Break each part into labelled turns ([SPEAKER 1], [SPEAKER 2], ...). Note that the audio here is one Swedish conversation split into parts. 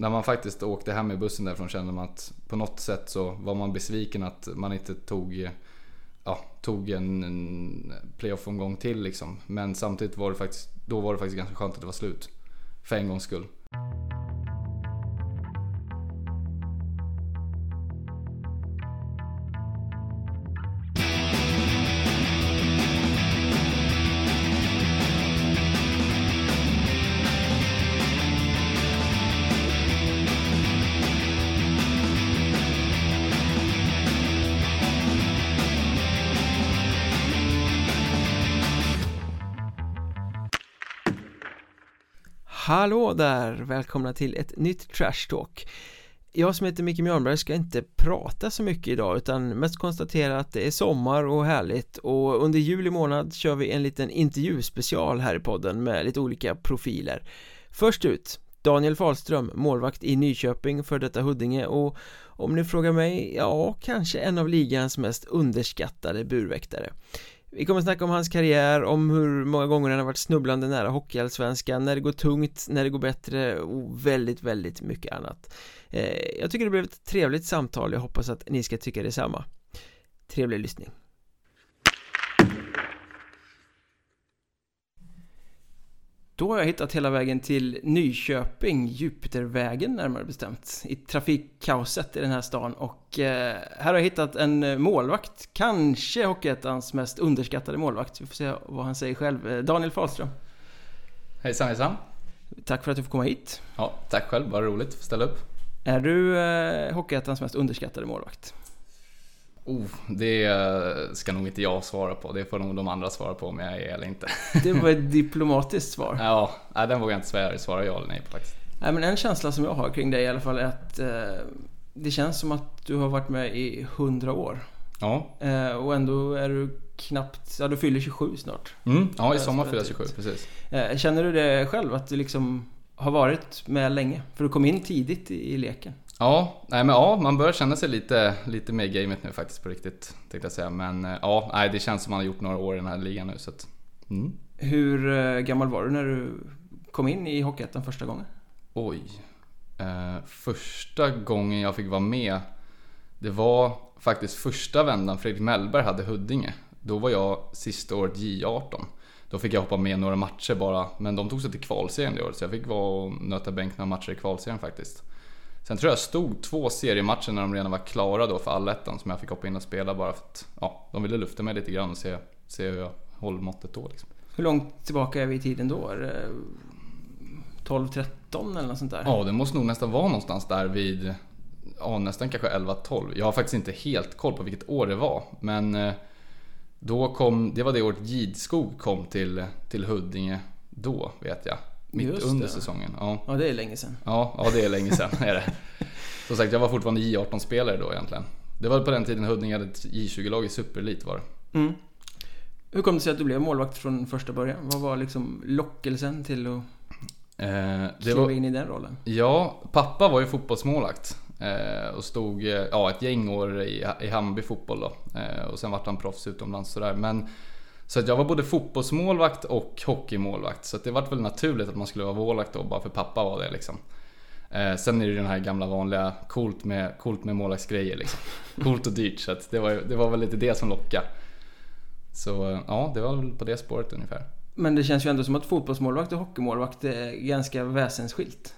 [SPEAKER 1] när man faktiskt åkte hem i bussen därifrån kände man att på något sätt så var man besviken att man inte tog, ja, tog en, en playoff-omgång till liksom. Men samtidigt var det faktiskt, då var det faktiskt ganska skönt att det var slut. För en gångs skull.
[SPEAKER 2] Hallå där! Välkomna till ett nytt Trash Talk. Jag som heter Micke Mjörnberg ska inte prata så mycket idag utan mest konstatera att det är sommar och härligt. Och under juli månad kör vi en liten intervjuspecial här i podden med lite olika profiler. Först ut Daniel Fahlström, målvakt i Nyköping för detta Huddinge. Och om ni frågar mig, ja, kanske en av ligans mest underskattade burväktare vi kommer snacka om hans karriär, om hur många gånger han har varit snubblande nära Hockeyallsvenskan, när det går tungt, när det går bättre och väldigt, väldigt mycket annat. Eh, jag tycker det blev ett trevligt samtal, jag hoppas att ni ska tycka detsamma. Trevlig lyssning. Då har jag hittat hela vägen till Nyköping, Jupitervägen närmare bestämt I trafikkaoset i den här stan. Och eh, här har jag hittat en målvakt. Kanske Hockeyettans mest underskattade målvakt. Vi får se vad han säger själv. Eh, Daniel Fahlström.
[SPEAKER 1] Hejsan hejsan.
[SPEAKER 2] Tack för att du får komma hit.
[SPEAKER 1] Ja, tack själv, bara roligt att få ställa upp.
[SPEAKER 2] Är du eh, Hockeyettans mest underskattade målvakt?
[SPEAKER 1] Oh, det ska nog inte jag svara på. Det får nog de andra svara på om jag är eller inte.
[SPEAKER 2] Det var ett diplomatiskt svar.
[SPEAKER 1] Ja, nej, den vågar jag inte svara ja eller nej på faktiskt.
[SPEAKER 2] Nej, men en känsla som jag har kring dig i alla fall är att eh, det känns som att du har varit med i 100 år.
[SPEAKER 1] Ja.
[SPEAKER 2] Eh, och ändå är du knappt, ja du fyller 27 snart.
[SPEAKER 1] Mm, ja, i sommar fyller jag 27, precis.
[SPEAKER 2] Eh, känner du det själv att du liksom har varit med länge? För du kom in tidigt i, i leken.
[SPEAKER 1] Ja, nej men ja, man börjar känna sig lite, lite mer gamet nu faktiskt på riktigt. Tänkte jag säga. Men eh, ja, nej, det känns som man har gjort några år i den här ligan nu. Så att,
[SPEAKER 2] mm. Hur eh, gammal var du när du kom in i Hockeyettan första gången?
[SPEAKER 1] Oj. Eh, första gången jag fick vara med, det var faktiskt första vändan Fredrik Mellberg hade Huddinge. Då var jag sista året J18. Då fick jag hoppa med några matcher bara, men de tog sig till kvalserien det året. Så jag fick vara och nöta bänk några matcher i kvalserien faktiskt. Sen tror jag stod två seriematcher när de redan var klara då för allettan som jag fick hoppa in och spela bara för att ja, de ville lufta mig lite grann och se, se hur jag håller måttet då. Liksom.
[SPEAKER 2] Hur långt tillbaka är vi i tiden då? 12-13 eller något sånt där?
[SPEAKER 1] Ja, det måste nog nästan vara någonstans där vid ja, nästan kanske 11-12. Jag har faktiskt inte helt koll på vilket år det var. Men eh, då kom, det var det året Gidskog kom till, till Huddinge då vet jag. Mitt Just under det. säsongen. Ja.
[SPEAKER 2] ja, det är länge sedan.
[SPEAKER 1] Ja, ja det är länge sedan. är det. Som sagt, jag var fortfarande J18-spelare då egentligen. Det var på den tiden Huddinge hade ett J20-lag i Superelit var det. Mm.
[SPEAKER 2] Hur kom det sig att du blev målvakt från första början? Vad var liksom lockelsen till att eh, kliva var, in i den rollen?
[SPEAKER 1] Ja, pappa var ju fotbollsmålvakt. Eh, och stod eh, ja, ett gäng år i, i Hammarby fotboll då. Eh, och sen vart han proffs utomlands sådär. Men så att jag var både fotbollsmålvakt och hockeymålvakt. Så det var väl naturligt att man skulle vara målvakt då, bara för pappa var det liksom. Eh, sen är det ju den här gamla vanliga coolt med, coolt med målvaktsgrejer liksom. Coolt och dyrt, så det, var, det var väl lite det som lockade. Så ja, det var väl på det spåret ungefär.
[SPEAKER 2] Men det känns ju ändå som att fotbollsmålvakt och hockeymålvakt är ganska väsensskilt.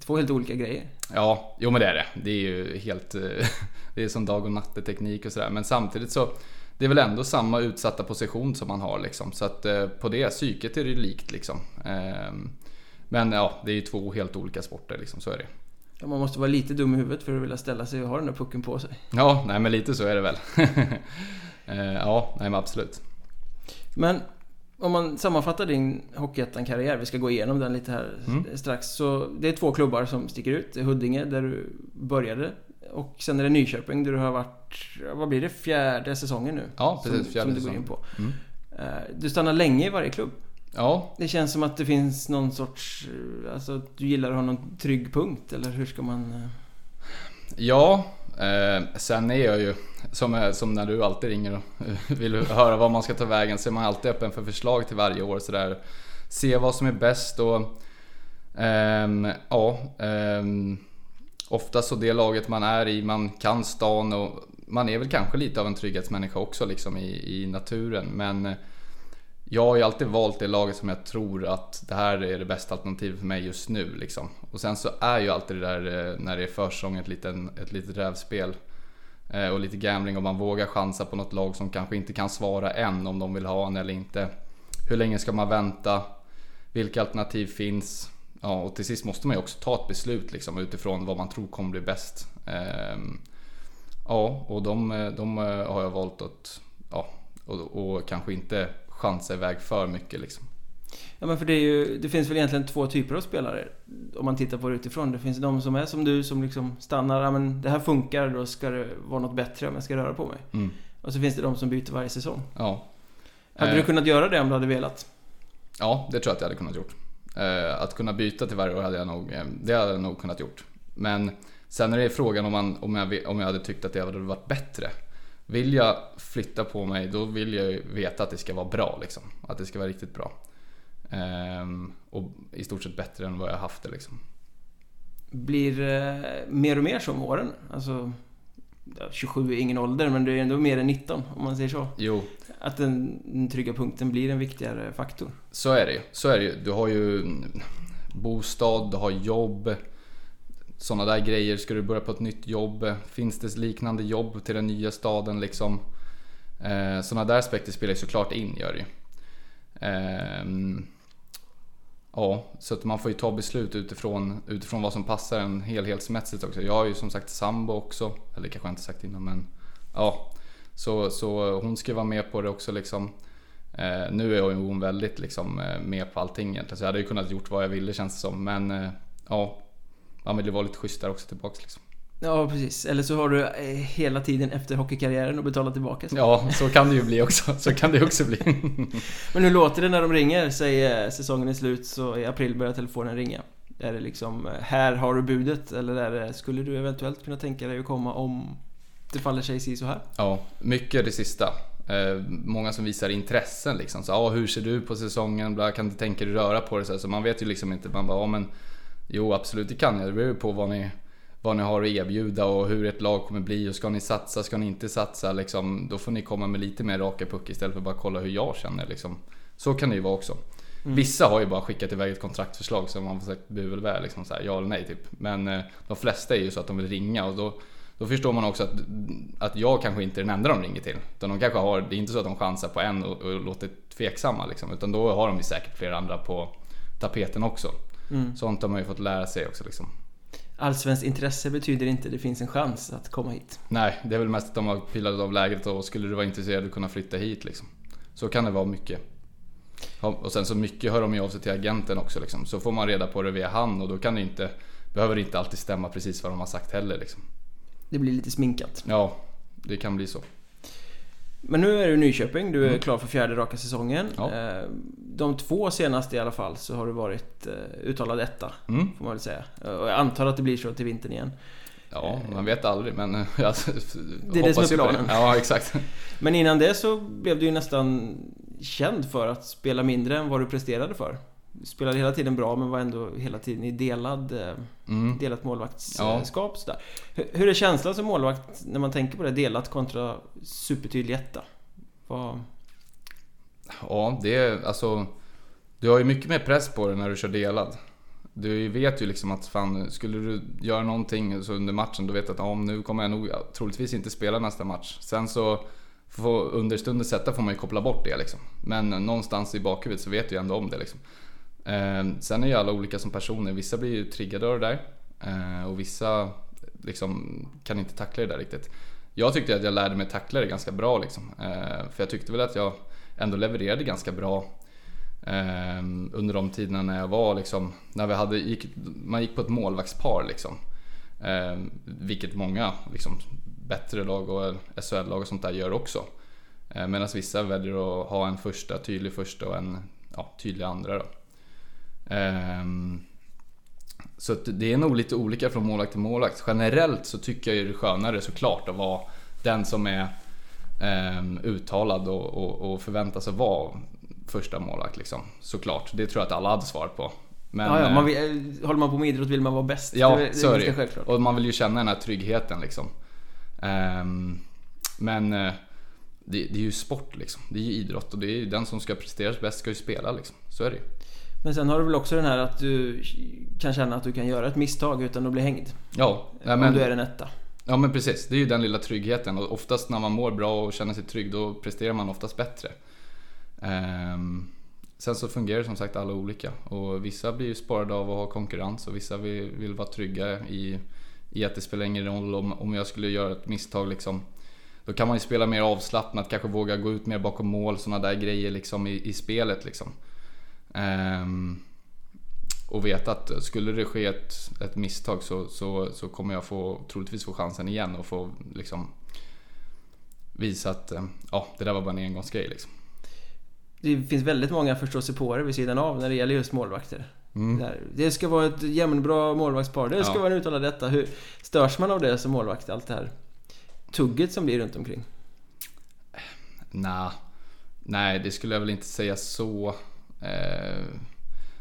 [SPEAKER 2] Två helt olika grejer.
[SPEAKER 1] Ja, jo men det är det. Det är ju helt... Det är som dag och natteteknik och sådär. Men samtidigt så det är väl ändå samma utsatta position som man har liksom. Så att eh, på det psyket är det likt liksom. Eh, men ja, det är ju två helt olika sporter liksom, så är det.
[SPEAKER 2] Ja, man måste vara lite dum i huvudet för att vilja ställa sig och ha den där pucken på sig.
[SPEAKER 1] Ja, nej men lite så är det väl. eh, ja, nej men absolut.
[SPEAKER 2] Men om man sammanfattar din Hockeyettan-karriär, vi ska gå igenom den lite här mm. strax. Så det är två klubbar som sticker ut. Huddinge där du började och sen är det Nyköping där du har varit, vad blir det, fjärde säsongen nu?
[SPEAKER 1] Ja, precis.
[SPEAKER 2] Som, fjärde som du går in på. Mm. Eh, du stannar länge i varje klubb.
[SPEAKER 1] Ja.
[SPEAKER 2] Det känns som att det finns någon sorts, alltså du gillar att ha någon trygg punkt eller hur ska man? Eh?
[SPEAKER 1] Ja, eh, sen är jag ju som, som när du alltid ringer och vill höra vad man ska ta vägen så är man alltid öppen för förslag till varje år sådär. Se vad som är bäst och Um, ja, um, ofta så det laget man är i, man kan stan och man är väl kanske lite av en trygghetsmänniska också liksom i, i naturen. Men eh, jag har ju alltid valt det laget som jag tror att det här är det bästa alternativet för mig just nu. Liksom. Och sen så är ju alltid det där eh, när det är försäsong ett, liten, ett litet rävspel. Eh, och lite gambling om man vågar chansa på något lag som kanske inte kan svara än om de vill ha en eller inte. Hur länge ska man vänta? Vilka alternativ finns? Ja, och till sist måste man ju också ta ett beslut liksom, utifrån vad man tror kommer bli bäst. Ehm, ja, och de, de har jag valt att, ja, och, och kanske inte chansa iväg för mycket liksom.
[SPEAKER 2] Ja men för det, är ju, det finns väl egentligen två typer av spelare Om man tittar på det utifrån. Det finns de som är som du som liksom stannar, ja men det här funkar, då ska det vara något bättre om jag ska röra på mig. Mm. Och så finns det de som byter varje säsong.
[SPEAKER 1] Ja.
[SPEAKER 2] Hade eh. du kunnat göra det om du hade velat?
[SPEAKER 1] Ja, det tror jag att jag hade kunnat gjort. Eh, att kunna byta till varje år hade jag nog, eh, det hade jag nog kunnat gjort. Men sen är det frågan om, man, om, jag, om jag hade tyckt att det hade varit bättre. Vill jag flytta på mig, då vill jag ju veta att det ska vara bra. Liksom. Att det ska vara riktigt bra. Ehm, och i stort sett bättre än vad jag haft det. Liksom.
[SPEAKER 2] Blir eh, mer och mer så med åren? Alltså, 27 är ingen ålder, men det är ändå mer än 19 om man säger så.
[SPEAKER 1] Jo.
[SPEAKER 2] Att den, den trygga punkten blir en viktigare faktor.
[SPEAKER 1] Så är det ju. Så är det ju. Du har ju bostad, du har jobb sådana där grejer. Ska du börja på ett nytt jobb? Finns det liknande jobb till den nya staden liksom? Eh, sådana där aspekter spelar ju såklart in, gör det ju. Eh, ja, så att man får ju ta beslut utifrån, utifrån vad som passar en helhetsmässigt också. Jag har ju som sagt sambo också, eller kanske jag inte sagt innan men ja. Så, så hon ska vara med på det också liksom. Eh, nu är hon väldigt liksom, eh, med på allting egentligen, så jag hade ju kunnat gjort vad jag ville känns det som. Men eh, ja, man vill ju vara lite schysst där också tillbaks liksom.
[SPEAKER 2] Ja precis, eller så har du eh, hela tiden efter hockeykarriären att betala tillbaka. Så.
[SPEAKER 1] Ja, så kan det ju bli också. Så kan det också bli.
[SPEAKER 2] Men hur låter det när de ringer? Säg eh, säsongen är slut så i april börjar telefonen ringa. Är det liksom, här har du budet? Eller är det, skulle du eventuellt kunna tänka dig att komma om det faller sig si så här?
[SPEAKER 1] Ja, mycket det sista. Eh, många som visar intressen liksom. Så, ah, hur ser du på säsongen? Bla, kan du tänka dig röra på det? Så, så man vet ju liksom inte. Man bara, ah, men Jo, absolut det kan jag. Det beror på vad ni, vad ni har att erbjuda och hur ett lag kommer bli. Och ska ni satsa, ska ni inte satsa? Liksom, då får ni komma med lite mer raka puck istället för att bara kolla hur jag känner. Liksom. Så kan det ju vara också. Mm. Vissa har ju bara skickat iväg ett kontraktförslag som man får sagt bu eller bä, liksom så här, ja eller nej typ. Men eh, de flesta är ju så att de vill ringa och då, då förstår man också att, att jag kanske inte är den enda de ringer till. Utan de kanske har, det är inte så att de chansar på en och, och låter tveksamma liksom, utan då har de ju säkert flera andra på tapeten också. Mm. Sånt har man ju fått lära sig också liksom.
[SPEAKER 2] Allsvenskt intresse betyder inte att det finns en chans att komma hit.
[SPEAKER 1] Nej, det är väl mest att de har pillat av lägret och skulle du vara intresserad att kunna flytta hit liksom. Så kan det vara mycket. Och sen så mycket hör de ju av sig till agenten också liksom. Så får man reda på det via han och då kan det inte, behöver det inte alltid stämma precis vad de har sagt heller liksom.
[SPEAKER 2] Det blir lite sminkat.
[SPEAKER 1] Ja, det kan bli så.
[SPEAKER 2] Men nu är du i Nyköping, du är mm. klar för fjärde raka säsongen. Ja. Eh, de två senaste i alla fall så har du varit eh, uttalad etta, mm. får man väl säga. Och jag antar att det blir så till vintern igen.
[SPEAKER 1] Ja, man vet aldrig men jag
[SPEAKER 2] Det är det som är planen.
[SPEAKER 1] Ja, exakt.
[SPEAKER 2] Men innan det så blev du ju nästan känd för att spela mindre än vad du presterade för. Spelade hela tiden bra men var ändå hela tiden i delad, eh, mm. delat målvaktskap. Ja. Sådär. Hur är känslan som målvakt när man tänker på det? Delat kontra supertydlig etta? Vad...
[SPEAKER 1] Ja, det är alltså... Du har ju mycket mer press på dig när du kör delad. Du vet ju liksom att fan, skulle du göra någonting så under matchen, då vet du att ja, nu kommer jag nog troligtvis inte spela nästa match. Sen så får under stunden sätta får man ju koppla bort det liksom. Men någonstans i bakhuvudet så vet du ju ändå om det liksom. Eh, sen är ju alla olika som personer. Vissa blir ju triggade av det där eh, och vissa liksom kan inte tackla det där riktigt. Jag tyckte att jag lärde mig tackla det ganska bra liksom. Eh, för jag tyckte väl att jag ändå levererade ganska bra eh, under de tiderna när jag var liksom, när vi hade, gick, man gick på ett målvaktspar liksom. Eh, vilket många liksom, bättre lag och SHL-lag och sånt där gör också. Eh, Medan vissa väljer att ha en första, tydlig första och en ja, tydlig andra. Då. Um, så det är nog lite olika från målvakt till målvakt. Generellt så tycker jag det är skönare såklart att vara den som är um, uttalad och, och, och förväntar sig vara första målvakt. Liksom. Såklart, det tror jag att alla hade svarat på. Men,
[SPEAKER 2] ja, ja,
[SPEAKER 1] eh,
[SPEAKER 2] man vill, håller man på med idrott vill man vara bäst.
[SPEAKER 1] Ja,
[SPEAKER 2] det, det
[SPEAKER 1] så är det ju.
[SPEAKER 2] självklart.
[SPEAKER 1] Och man vill ju känna den här tryggheten liksom. Ehm, men eh, det, det är ju sport liksom. Det är ju idrott och det är ju den som ska presteras bäst ska ju spela liksom. Så är det ju.
[SPEAKER 2] Men sen har du väl också den här att du kan känna att du kan göra ett misstag utan att bli hängd.
[SPEAKER 1] Ja,
[SPEAKER 2] Om
[SPEAKER 1] men,
[SPEAKER 2] du är en etta.
[SPEAKER 1] ja men precis. Det är ju den lilla tryggheten och oftast när man mår bra och känner sig trygg då presterar man oftast bättre. Ehm, sen så fungerar som sagt alla olika och vissa blir ju sparade av att ha konkurrens och vissa vill, vill vara trygga i, i att det spelar ingen roll om, om jag skulle göra ett misstag liksom. Då kan man ju spela mer avslappnat, kanske våga gå ut mer bakom mål, sådana där grejer liksom i, i spelet liksom. Ehm, och veta att skulle det ske ett, ett misstag så, så, så kommer jag få, troligtvis få chansen igen och få liksom visa att eh, ja, det där var bara en engångsgrej liksom.
[SPEAKER 2] Det finns väldigt många förståsigpåare vid sidan av när det gäller just målvakter.
[SPEAKER 1] Mm.
[SPEAKER 2] Det ska vara ett jämnbra målvaktspar. Det ska
[SPEAKER 1] Ja.
[SPEAKER 2] vara en uttalad detta. Hur störs man av det som målvakt? Allt det här tugget som blir runt omkring.
[SPEAKER 1] Nja, nej det skulle jag väl inte säga så. Eh,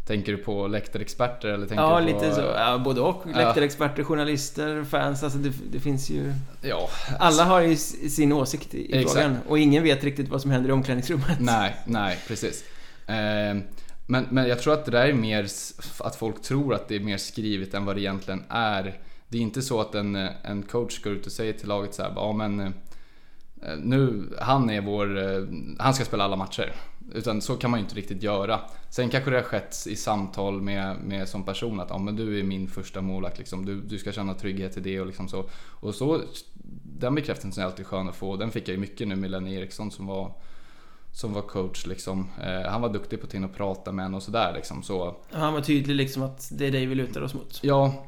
[SPEAKER 1] tänker du på läktarexperter eller tänker
[SPEAKER 2] Ja,
[SPEAKER 1] du på...
[SPEAKER 2] lite så. Ja, både och.
[SPEAKER 1] Ja.
[SPEAKER 2] Läktarexperter, journalister, fans. Alltså det, det finns ju...
[SPEAKER 1] Ja,
[SPEAKER 2] Alla har ju sin åsikt i,
[SPEAKER 1] Exakt.
[SPEAKER 2] frågan. Och ingen vet riktigt vad som händer i omklädningsrummet.
[SPEAKER 1] Nej, nej precis. Eh, men, men jag tror att det där är mer att folk tror att det är mer skrivet än vad det egentligen är. Det är inte så att en, en coach går ut och säger till laget så här, ja men eh, nu, han är vår, han ska spela alla matcher. Utan så kan man ju inte riktigt göra. Sen kanske det har skett i samtal med, med som person att ja, men du är min första målvakt. Liksom. Du, du ska känna trygghet i det och liksom så. Och så, den bekräftelsen är alltid skön att få. Den fick jag ju mycket nu med Lennie Eriksson som var som var coach liksom. Eh, han var duktig på att och prata med en och sådär liksom. Så,
[SPEAKER 2] Han var tydlig liksom att det är dig vi lutar oss mot.
[SPEAKER 1] ja.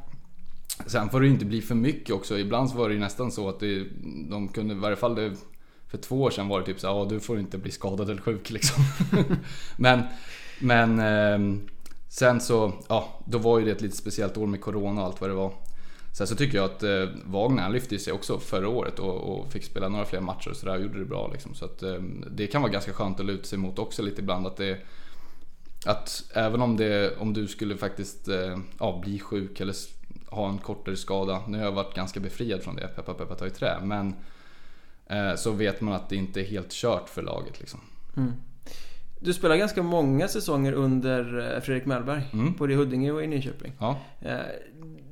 [SPEAKER 1] Sen får det ju inte bli för mycket också. Ibland så var det ju nästan så att det, de kunde, i varje fall det, för två år sedan var det typ så här, ja du får inte bli skadad eller sjuk liksom. men, men eh, sen så, ja, då var ju det ett lite speciellt år med Corona och allt vad det var. Sen så tycker jag att eh, Wagner, han lyfte sig också förra året och, och fick spela några fler matcher och sådär och gjorde det bra liksom. Så att eh, det kan vara ganska skönt att luta sig mot också lite ibland att det att även om, det, om du skulle faktiskt eh, ja, bli sjuk eller ha en kortare skada. Nu har jag varit ganska befriad från det, peppa peppa ta i trä. Men så vet man att det inte är helt kört för laget liksom.
[SPEAKER 2] Mm. Du spelar ganska många säsonger under eh, Fredrik Mellberg.
[SPEAKER 1] Mm.
[SPEAKER 2] Både i Huddinge och i Nyköping.
[SPEAKER 1] Ja,
[SPEAKER 2] Eh,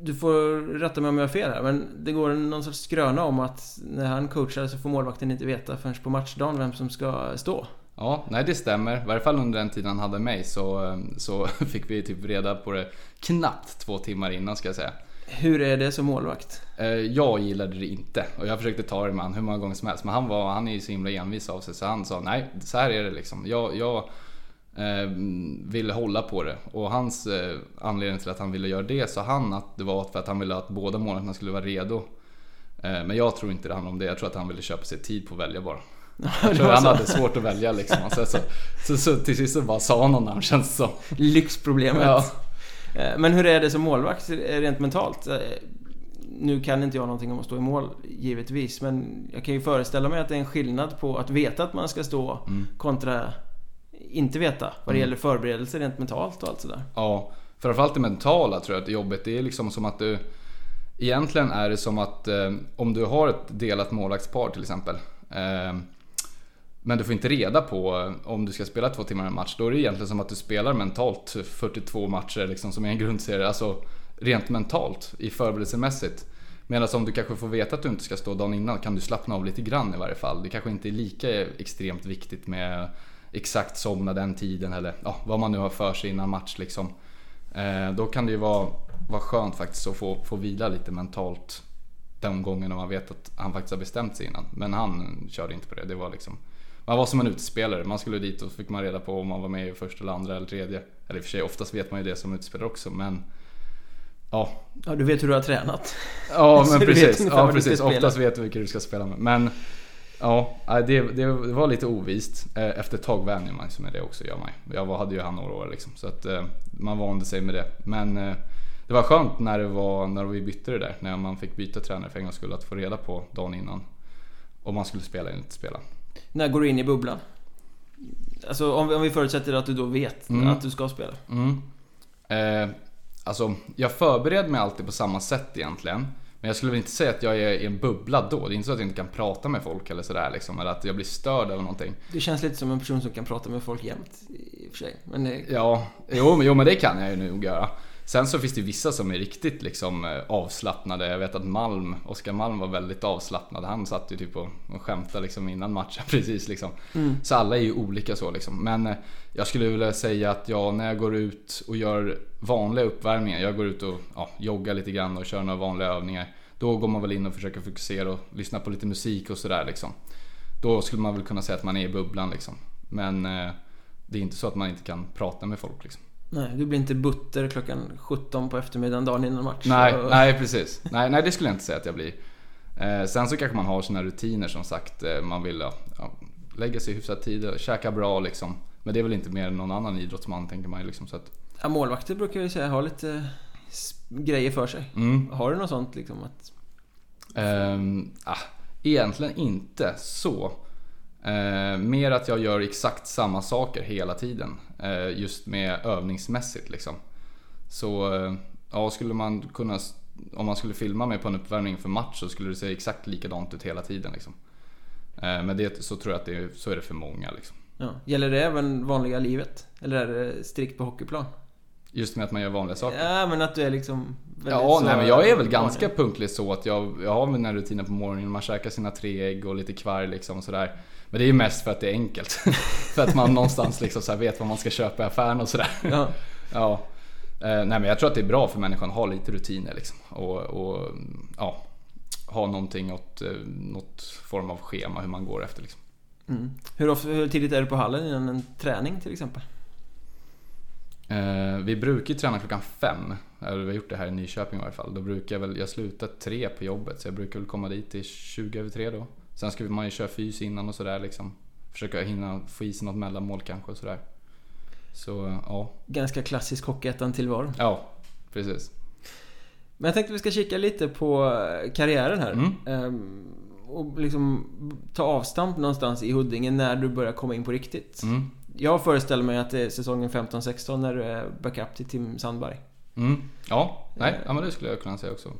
[SPEAKER 2] Du får rätta mig om jag har fel här, men det går någon sorts skröna om att när han coachar så får målvakten inte veta förrän på matchdagen vem som ska stå.
[SPEAKER 1] ja, nej det stämmer. I varje fall under den tiden han hade mig så, eh, så fick vi typ reda på det knappt två timmar innan ska jag säga.
[SPEAKER 2] Hur är det som målvakt?
[SPEAKER 1] Eh, Jag gillade det inte och jag försökte ta det med honom hur många gånger som helst. Men han, var, han är ju så himla envis av sig så han sa nej, så här är det liksom. Jag, jag eh, ville hålla på det. Och hans eh, anledning till att han ville göra det sa han att det var för att han ville att båda månaderna skulle vara redo. Eh, men jag tror inte det handlar om det. Jag tror att han ville köpa sig tid på att välja bara. Jag tror han
[SPEAKER 2] så.
[SPEAKER 1] hade svårt att välja liksom. Sen så, så, så, till sist så bara sa han någon namn känns det som.
[SPEAKER 2] Lyxproblemet.
[SPEAKER 1] Ja.
[SPEAKER 2] Eh, Men hur är det som målvakt rent mentalt? Eh, Nu kan inte jag någonting om att stå i mål givetvis men jag kan ju föreställa mig att det är en skillnad på att veta att man ska stå
[SPEAKER 1] Mm.
[SPEAKER 2] kontra inte veta vad det
[SPEAKER 1] Mm.
[SPEAKER 2] gäller förberedelser rent mentalt och allt sådär.
[SPEAKER 1] Ja, framförallt det mentala tror jag att det är jobbigt. Det är liksom som att du... Egentligen är det som att eh, om du har ett delat målvaktspar till exempel. Eh, men du får inte reda på om du ska spela två timmar en match. Då är det egentligen som att du spelar mentalt 42 matcher liksom, som är en grundserie. Alltså rent mentalt, i förberedelsemässigt. Medan om du kanske får veta att du inte ska stå dagen innan kan du slappna av lite grann i varje fall. Det kanske inte är lika extremt viktigt med exakt somna den tiden eller ja, vad man nu har för sig innan match liksom. Eh, då kan det ju vara, vara skönt faktiskt att få, få vila lite mentalt den gången när man vet att han faktiskt har bestämt sig innan. Men han körde inte på det. Det var liksom man var som en utespelare. Man skulle dit och fick man reda på om man var med i första eller andra eller tredje. Eller i och för sig oftast vet man ju det som utespelare också men Ja,
[SPEAKER 2] Ja, du vet hur du har tränat.
[SPEAKER 1] ja men precis. Ja, precis. Oftast vet du vilka du ska spela med. Men Ja, det, det var lite ovist. Eh, Efter ett tag vänjer man sig med det också, gör man. Jag hade ju han några år liksom, så att eh, man vande sig med det. Men eh, det var skönt när, det var, när vi bytte det där, när man fick byta tränare för en gångs skull, att få reda på dagen innan om man skulle spela eller inte spela.
[SPEAKER 2] När går du in i bubblan? Alltså om vi, om vi förutsätter att du då vet
[SPEAKER 1] Mm.
[SPEAKER 2] att du ska spela.
[SPEAKER 1] Mm. Eh, alltså, jag förbereder mig alltid på samma sätt egentligen. Men jag skulle väl inte säga att jag är i en bubbla då. Det är inte så att jag inte kan prata med folk eller sådär liksom. Eller att jag blir störd eller någonting.
[SPEAKER 2] Du känns lite som en person som kan prata med folk jämt i och för sig. Men det...
[SPEAKER 1] Ja, jo, men- jo men det kan jag ju nog göra. Sen så finns det vissa som är riktigt liksom eh, avslappnade. Jag vet att Malm, Oskar Malm var väldigt avslappnad. Han satt ju typ och och skämtade liksom innan matchen precis liksom. Så alla är ju olika så liksom. Men eh, jag skulle vilja säga att jag när jag går ut och gör vanliga uppvärmningar. Jag går ut och ja, joggar lite grann och kör några vanliga övningar. Då går man väl in och försöker fokusera och lyssna på lite musik och sådär liksom. Då skulle man väl kunna säga att man är i bubblan liksom. Men eh, det är inte så att man inte kan prata med folk liksom.
[SPEAKER 2] Nej, du blir inte butter klockan 17 på eftermiddagen dagen innan match.
[SPEAKER 1] Nej,
[SPEAKER 2] Och-
[SPEAKER 1] nej precis. Nej, nej, det skulle jag inte säga att jag blir. Eh, sen så kanske man har sina rutiner som sagt. Eh, man vill ja, lägga sig hyfsat tid och käka bra liksom. Men det är väl inte mer än någon annan idrottsman tänker man ju liksom. Så att,
[SPEAKER 2] Ja, målvakter brukar ju säga ha lite grejer för sig.
[SPEAKER 1] mm.
[SPEAKER 2] Har du något sånt liksom att...
[SPEAKER 1] Ehm, ah, egentligen inte så. Eh, mer att jag gör exakt samma saker hela tiden. Eh, just med övningsmässigt liksom. Så eh, ja, skulle man kunna... Om man skulle filma mig på en uppvärmning för match så skulle det se exakt likadant ut hela tiden liksom. Eh, men det, så tror jag att det är, så är det för många liksom.
[SPEAKER 2] Ja. Gäller det även vanliga livet? Eller är det strikt på hockeyplan?
[SPEAKER 1] Just med att man gör vanliga saker.
[SPEAKER 2] Ja, men att du är liksom...
[SPEAKER 1] Ja, nej, men jag är väl ganska punktlig så att jag, jag har mina rutiner på morgonen. Man käkar sina tre ägg och lite kvarg liksom och sådär. Men det är ju mest för att det är enkelt. för att man någonstans liksom så vet vad man ska köpa i affären och sådär.
[SPEAKER 2] Ja.
[SPEAKER 1] Ja. Eh, nej men jag tror att det är bra för människan att ha lite rutiner liksom. Och, och ja, ha någonting åt eh, något form av schema hur man går efter liksom.
[SPEAKER 2] Mm. Hur, ofta, hur tidigt är du på hallen innan en träning till exempel?
[SPEAKER 1] Eh, vi brukar träna klockan fem. Eller vi har gjort det här i Nyköping i varje fall. Då brukar jag väl, jag slutar tre på jobbet så jag brukar väl komma dit till 20 över tre då. Sen ska man ju köra fys innan och sådär liksom. Försöka hinna få i sig något mellanmål kanske och sådär. Så eh, ja,
[SPEAKER 2] Ganska klassisk Hockeyettan-tillvaro.
[SPEAKER 1] ja precis.
[SPEAKER 2] Men jag tänkte vi ska kika lite på eh, karriären här.
[SPEAKER 1] Mm.
[SPEAKER 2] Ehm, och liksom ta avstamp någonstans i Huddinge när du börjar komma in på riktigt.
[SPEAKER 1] Mm.
[SPEAKER 2] Jag föreställer mig att det är säsongen 15-16 när du är backup till Tim Sandberg.
[SPEAKER 1] Mm. Ja, nej, ja, men det skulle jag kunna säga också.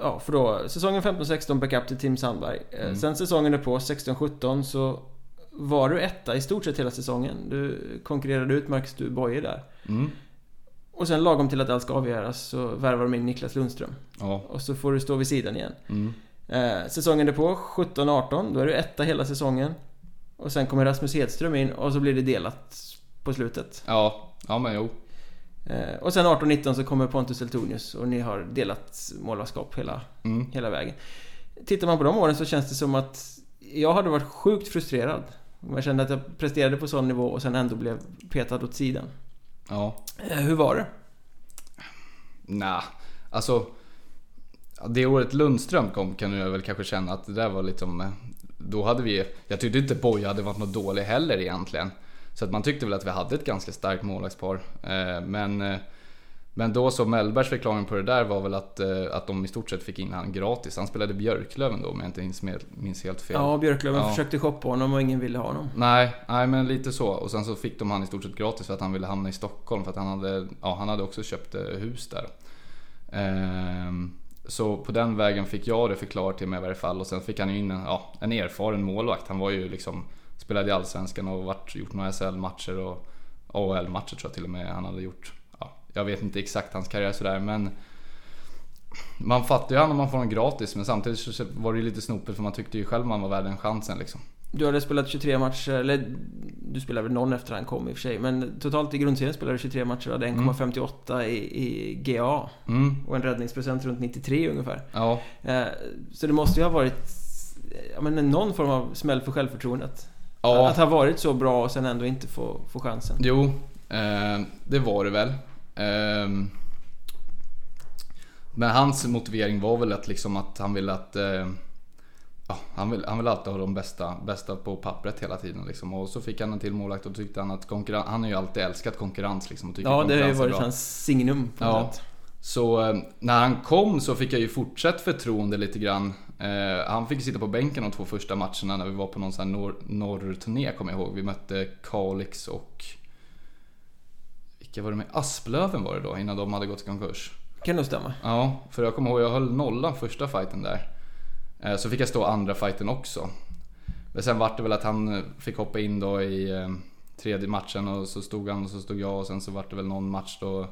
[SPEAKER 2] Ja, för då säsongen 15-16 backup till Tim Sandberg. Eh,
[SPEAKER 1] Mm.
[SPEAKER 2] Sen säsongen är på 16-17 så var du etta i stort sett hela säsongen. Du konkurrerade ut Marcus Du Boye där.
[SPEAKER 1] Mm.
[SPEAKER 2] Och sen lagom till att allt ska avgöras så värvar de in Niklas Lundström.
[SPEAKER 1] Ja.
[SPEAKER 2] Och så får du stå vid sidan igen.
[SPEAKER 1] Mm.
[SPEAKER 2] Eh, säsongen därpå, 17-18, då är du etta hela säsongen. Och sen kommer Rasmus Hedström in och så blir det delat på slutet.
[SPEAKER 1] Ja, ja men jo.
[SPEAKER 2] Eh, och sen 18-19 så kommer Pontus Eltonius och ni har delat målvaktskap hela,
[SPEAKER 1] Mm.
[SPEAKER 2] hela vägen. Tittar man på de åren så känns det som att jag hade varit sjukt frustrerad. Jag kände att jag presterade på sån nivå och sen ändå blev petad åt sidan.
[SPEAKER 1] Ja.
[SPEAKER 2] Eh, hur var det?
[SPEAKER 1] Nah, alltså. Det året Lundström kom kan jag väl kanske känna att det där var liksom... Då hade vi... Jag tyckte inte Boja hade varit något dålig heller egentligen. Så att man tyckte väl att vi hade ett ganska starkt målvaktspar. Eh, Men... eh, Men då så Mellbergs förklaring på det där var väl att, eh, att de i stort sett fick in han gratis. Han spelade Björklöven då om jag inte minns, helt fel.
[SPEAKER 2] Ja, Björklöven
[SPEAKER 1] Ja.
[SPEAKER 2] försökte shoppa honom och ingen ville ha honom.
[SPEAKER 1] Nej, nej men lite så. Och sen så fick de han i stort sett gratis för att han ville hamna i Stockholm för att han hade, ja, han hade också köpt hus där. Ehm, så på den vägen fick jag det förklarat till mig i varje fall och sen fick han ju in en, ja, en erfaren målvakt. Han var ju liksom, spelade i Allsvenskan och varit, gjort några SHL-matcher och AHL-matcher tror jag till och med han hade gjort. Ja, jag vet inte exakt hans karriär sådär men man fattar ju han om man får honom gratis men samtidigt så var det ju lite snopet för man tyckte ju själv man var värd den chansen liksom.
[SPEAKER 2] Du hade spelat 23 matcher, eller du spelade väl någon efter han kom i och för sig. Men totalt i grundserien spelade du 23 matcher och hade 1,58 i, i GA.
[SPEAKER 1] Mm,
[SPEAKER 2] Och en räddningsprocent runt 93 ungefär.
[SPEAKER 1] ja.
[SPEAKER 2] Eh, Så det måste ju ha varit ja, men någon form av smäll för självförtroendet.
[SPEAKER 1] Ja,
[SPEAKER 2] Att ha varit så bra och sen ändå inte få, få chansen.
[SPEAKER 1] jo, eh, det var det väl. Eh, men hans motivering var väl att, liksom att han ville att... Eh, han, vill, han vill alltid ha de bästa, bästa på pappret hela tiden. Liksom. Och så fick han en till målvakt och tyckte han att konkurrens... Han har ju alltid älskat konkurrens liksom, och
[SPEAKER 2] Ja, det har ju varit hans signum på
[SPEAKER 1] Ja.
[SPEAKER 2] sätt.
[SPEAKER 1] Så eh, när han kom så fick jag ju fortsatt förtroende lite grann. Eh, han fick sitta på bänken de två första matcherna när vi var på någon sån här norr, norrturné kommer jag ihåg. Vi mötte Kalix och... vilka var det med? Asplöven var det då, innan de hade gått i konkurs.
[SPEAKER 2] Kan nog stämma.
[SPEAKER 1] Ja, för jag kommer ihåg, jag höll nollan första fighten där. Eh, Så fick jag stå andra fighten också. Men sen vart det väl att han fick hoppa in då i tredje matchen och så stod han och så stod jag och sen så vart det väl någon match då...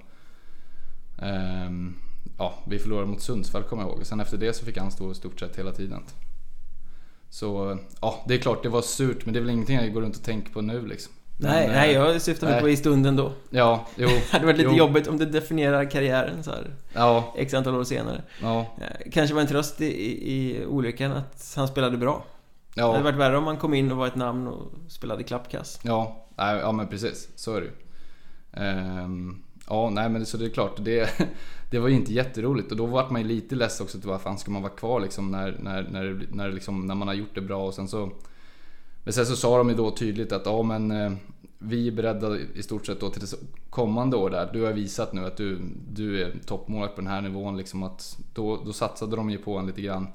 [SPEAKER 1] ehm, ja, vi förlorade mot Sundsvall kommer jag ihåg. Sen efter det så fick han stå i stort sett hela tiden. Så ja, det är klart det var surt men det är väl ingenting jag går runt och tänker på nu liksom.
[SPEAKER 2] Nej,
[SPEAKER 1] Men,
[SPEAKER 2] nej,
[SPEAKER 1] eh,
[SPEAKER 2] jag syftar mig
[SPEAKER 1] nej.
[SPEAKER 2] på i stunden då.
[SPEAKER 1] Ja, jo.
[SPEAKER 2] Det hade varit lite
[SPEAKER 1] jo,
[SPEAKER 2] jobbigt om det definierar karriären så här
[SPEAKER 1] Ja,
[SPEAKER 2] X antal år senare.
[SPEAKER 1] ja,
[SPEAKER 2] Eh, Kanske var en tröst i, i, olyckan att han spelade bra. Det hade
[SPEAKER 1] ja.
[SPEAKER 2] varit värre om han kom in och var ett namn och spelade klappkass.
[SPEAKER 1] Ja, nej, ja men precis. Så är det ju. Ehm, Ja, nej men det, så det är klart. Det, det var ju inte jätteroligt och då vart man ju lite less också till vad fan ska man vara kvar liksom när, när, när, när, liksom, när man har gjort det bra och sen så... Men sen så sa de ju då tydligt att ja men eh, vi är beredda i stort sett då till det kommande år där. Du har visat nu att du, du är toppmålvakt på den här nivån liksom att då, då satsade de ju på en lite grann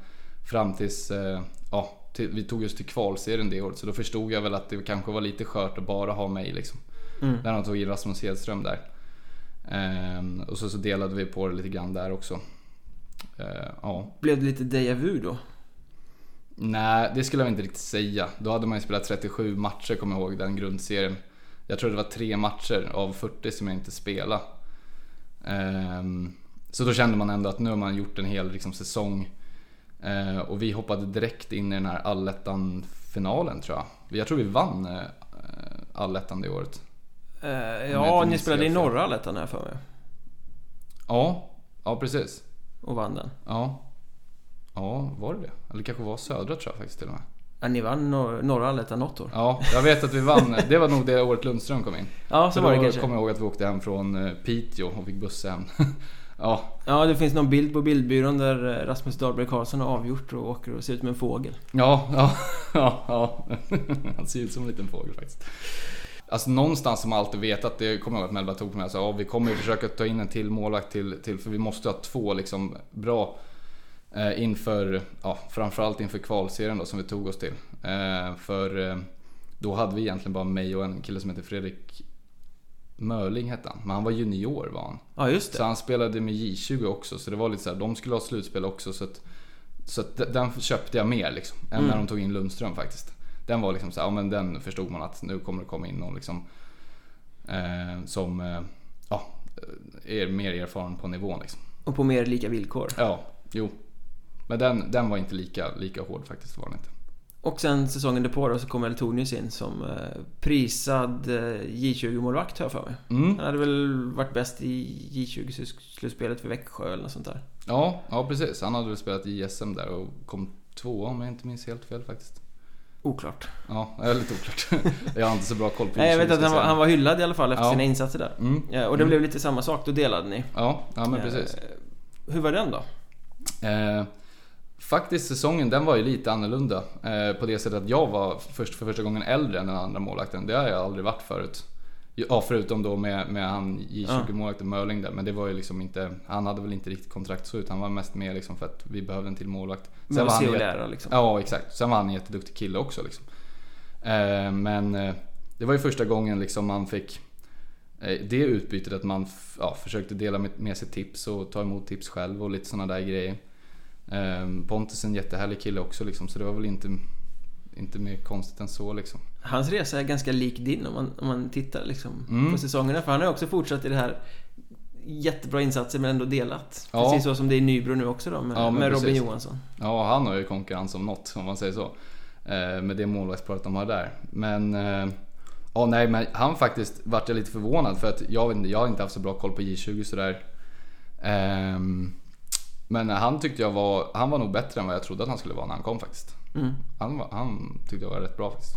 [SPEAKER 1] fram tills, eh, ja, till, vi tog oss till kvalserien det året så då förstod jag väl att det kanske var lite skört att bara ha mig liksom.
[SPEAKER 2] Mm.
[SPEAKER 1] När de tog in Rasmus Hedström där. Ehm, och så, så delade vi på det lite grann där också. Ehm, ja.
[SPEAKER 2] Blev det lite déjà vu då?
[SPEAKER 1] Nej, det skulle jag inte riktigt säga. Då hade man ju spelat 37 matcher, kommer jag ihåg, den grundserien. Jag tror det var tre matcher av 40 som jag inte spelade. Ehm, så då kände man ändå att nu har man gjort en hel liksom, säsong. Ehm, och vi hoppade direkt in i den här allettan-finalen tror jag. Jag tror vi vann eh, allettan det året.
[SPEAKER 2] Eh, ja, ni spelade i norra allettan här för mig.
[SPEAKER 1] Ja, ja precis.
[SPEAKER 2] Och vann den.
[SPEAKER 1] Ja. Ja, var det det? Eller kanske var södra tror jag faktiskt till och med.
[SPEAKER 2] Ja, ni vann nor- norra allettan något år.
[SPEAKER 1] Ja, jag vet att vi vann. Det var nog det året Lundström kom in.
[SPEAKER 2] Ja, så
[SPEAKER 1] För
[SPEAKER 2] var det kanske.
[SPEAKER 1] kommer jag ihåg att vi åkte hem från eh, Piteå och fick bussa hem. ja,
[SPEAKER 2] Ja, det finns någon bild på bildbyrån där eh, Rasmus Dahlberg Karlsson har avgjort och åker och ser ut som en fågel.
[SPEAKER 1] ja, ja, ja, ja. Han ser ut som en liten fågel faktiskt. Alltså någonstans man alltid vetat, det kommer jag ihåg att Melba tog på mig, alltså, ja, vi kommer ju försöka ta in en till målvakt till, till för vi måste ha två liksom bra eh, inför, ja, framförallt inför kvalserien då som vi tog oss till. Eh, för eh, då hade vi egentligen bara mig och en kille som heter Fredrik Mörling hette han, men han var junior var han.
[SPEAKER 2] Ja, just
[SPEAKER 1] Så
[SPEAKER 2] det.
[SPEAKER 1] han spelade med J20 också, så det var lite så här, de skulle ha slutspel också så att, så att den köpte jag mer liksom, än
[SPEAKER 2] Mm.
[SPEAKER 1] när de tog in Lundström faktiskt. Den var liksom så här, ja men den förstod man att nu kommer det komma in någon liksom eh, som eh, ja, är mer erfaren på nivån liksom.
[SPEAKER 2] Och på mer lika villkor.
[SPEAKER 1] Ja, jo. Men den, den var inte lika, lika hård faktiskt, var den inte.
[SPEAKER 2] Och sen säsongen därpå då så kom Eltonius in som eh, prisad eh, J20-målvakt har jag för mig.
[SPEAKER 1] Mm.
[SPEAKER 2] Han hade väl varit bäst i J20-slutspelet för Växjö eller något sånt där.
[SPEAKER 1] Ja, ja precis. Han hade väl spelat i SM där och kom tvåa om jag inte minns helt fel faktiskt.
[SPEAKER 2] Oklart.
[SPEAKER 1] Ja, det är lite oklart. jag har inte så bra koll på
[SPEAKER 2] Nej, jag
[SPEAKER 1] J20,
[SPEAKER 2] vet att han var, han var hyllad i alla fall efter
[SPEAKER 1] Ja.
[SPEAKER 2] sina insatser där.
[SPEAKER 1] Mm.
[SPEAKER 2] Ja, och det blev lite samma sak, då delade ni.
[SPEAKER 1] Ja, ja men
[SPEAKER 2] Eh,
[SPEAKER 1] precis.
[SPEAKER 2] Hur var den då?
[SPEAKER 1] Eh, faktiskt säsongen den var ju lite annorlunda. Eh, på det sättet att jag var först, för första gången äldre än den andra målvakten. Det har jag aldrig varit förut. Ja, förutom då med, med han J20-målvakten Mörling där. Men det var ju liksom inte, han hade väl inte riktigt kontrakt så ut. Han var mest med liksom för att vi behövde en till målvakt.
[SPEAKER 2] Med att
[SPEAKER 1] var han
[SPEAKER 2] lära liksom.
[SPEAKER 1] Ja, exakt. Sen var han en jätteduktig kille också liksom. Eh, men eh, det var ju första gången liksom man fick eh, det utbytet att man ja, försökte dela med, med sig tips och ta emot tips själv och lite sådana där grejer. Eh, Pontus är en jättehärlig kille också liksom, så det var väl inte, inte mer konstigt än så liksom.
[SPEAKER 2] Hans resa är ganska lik din om man, om man tittar liksom
[SPEAKER 1] Mm.
[SPEAKER 2] på säsongerna. För han har också fortsatt i det här Jättebra insatser men ändå delat.
[SPEAKER 1] Ja.
[SPEAKER 2] Precis så som det är i Nybro nu också då med,
[SPEAKER 1] Ja,
[SPEAKER 2] med Robin. Johansson.
[SPEAKER 1] Ja, han har ju konkurrens om något om man säger så. Eh, med det målvaktsparet de har där. Men... Eh, ja, nej, men han faktiskt vart jag lite förvånad för att jag, inte, jag har inte haft så bra koll på J20 sådär. Ehm, men han tyckte jag var... Han var nog bättre än vad jag trodde att han skulle vara när han kom faktiskt.
[SPEAKER 2] Mm.
[SPEAKER 1] Han, han tyckte jag var rätt bra faktiskt.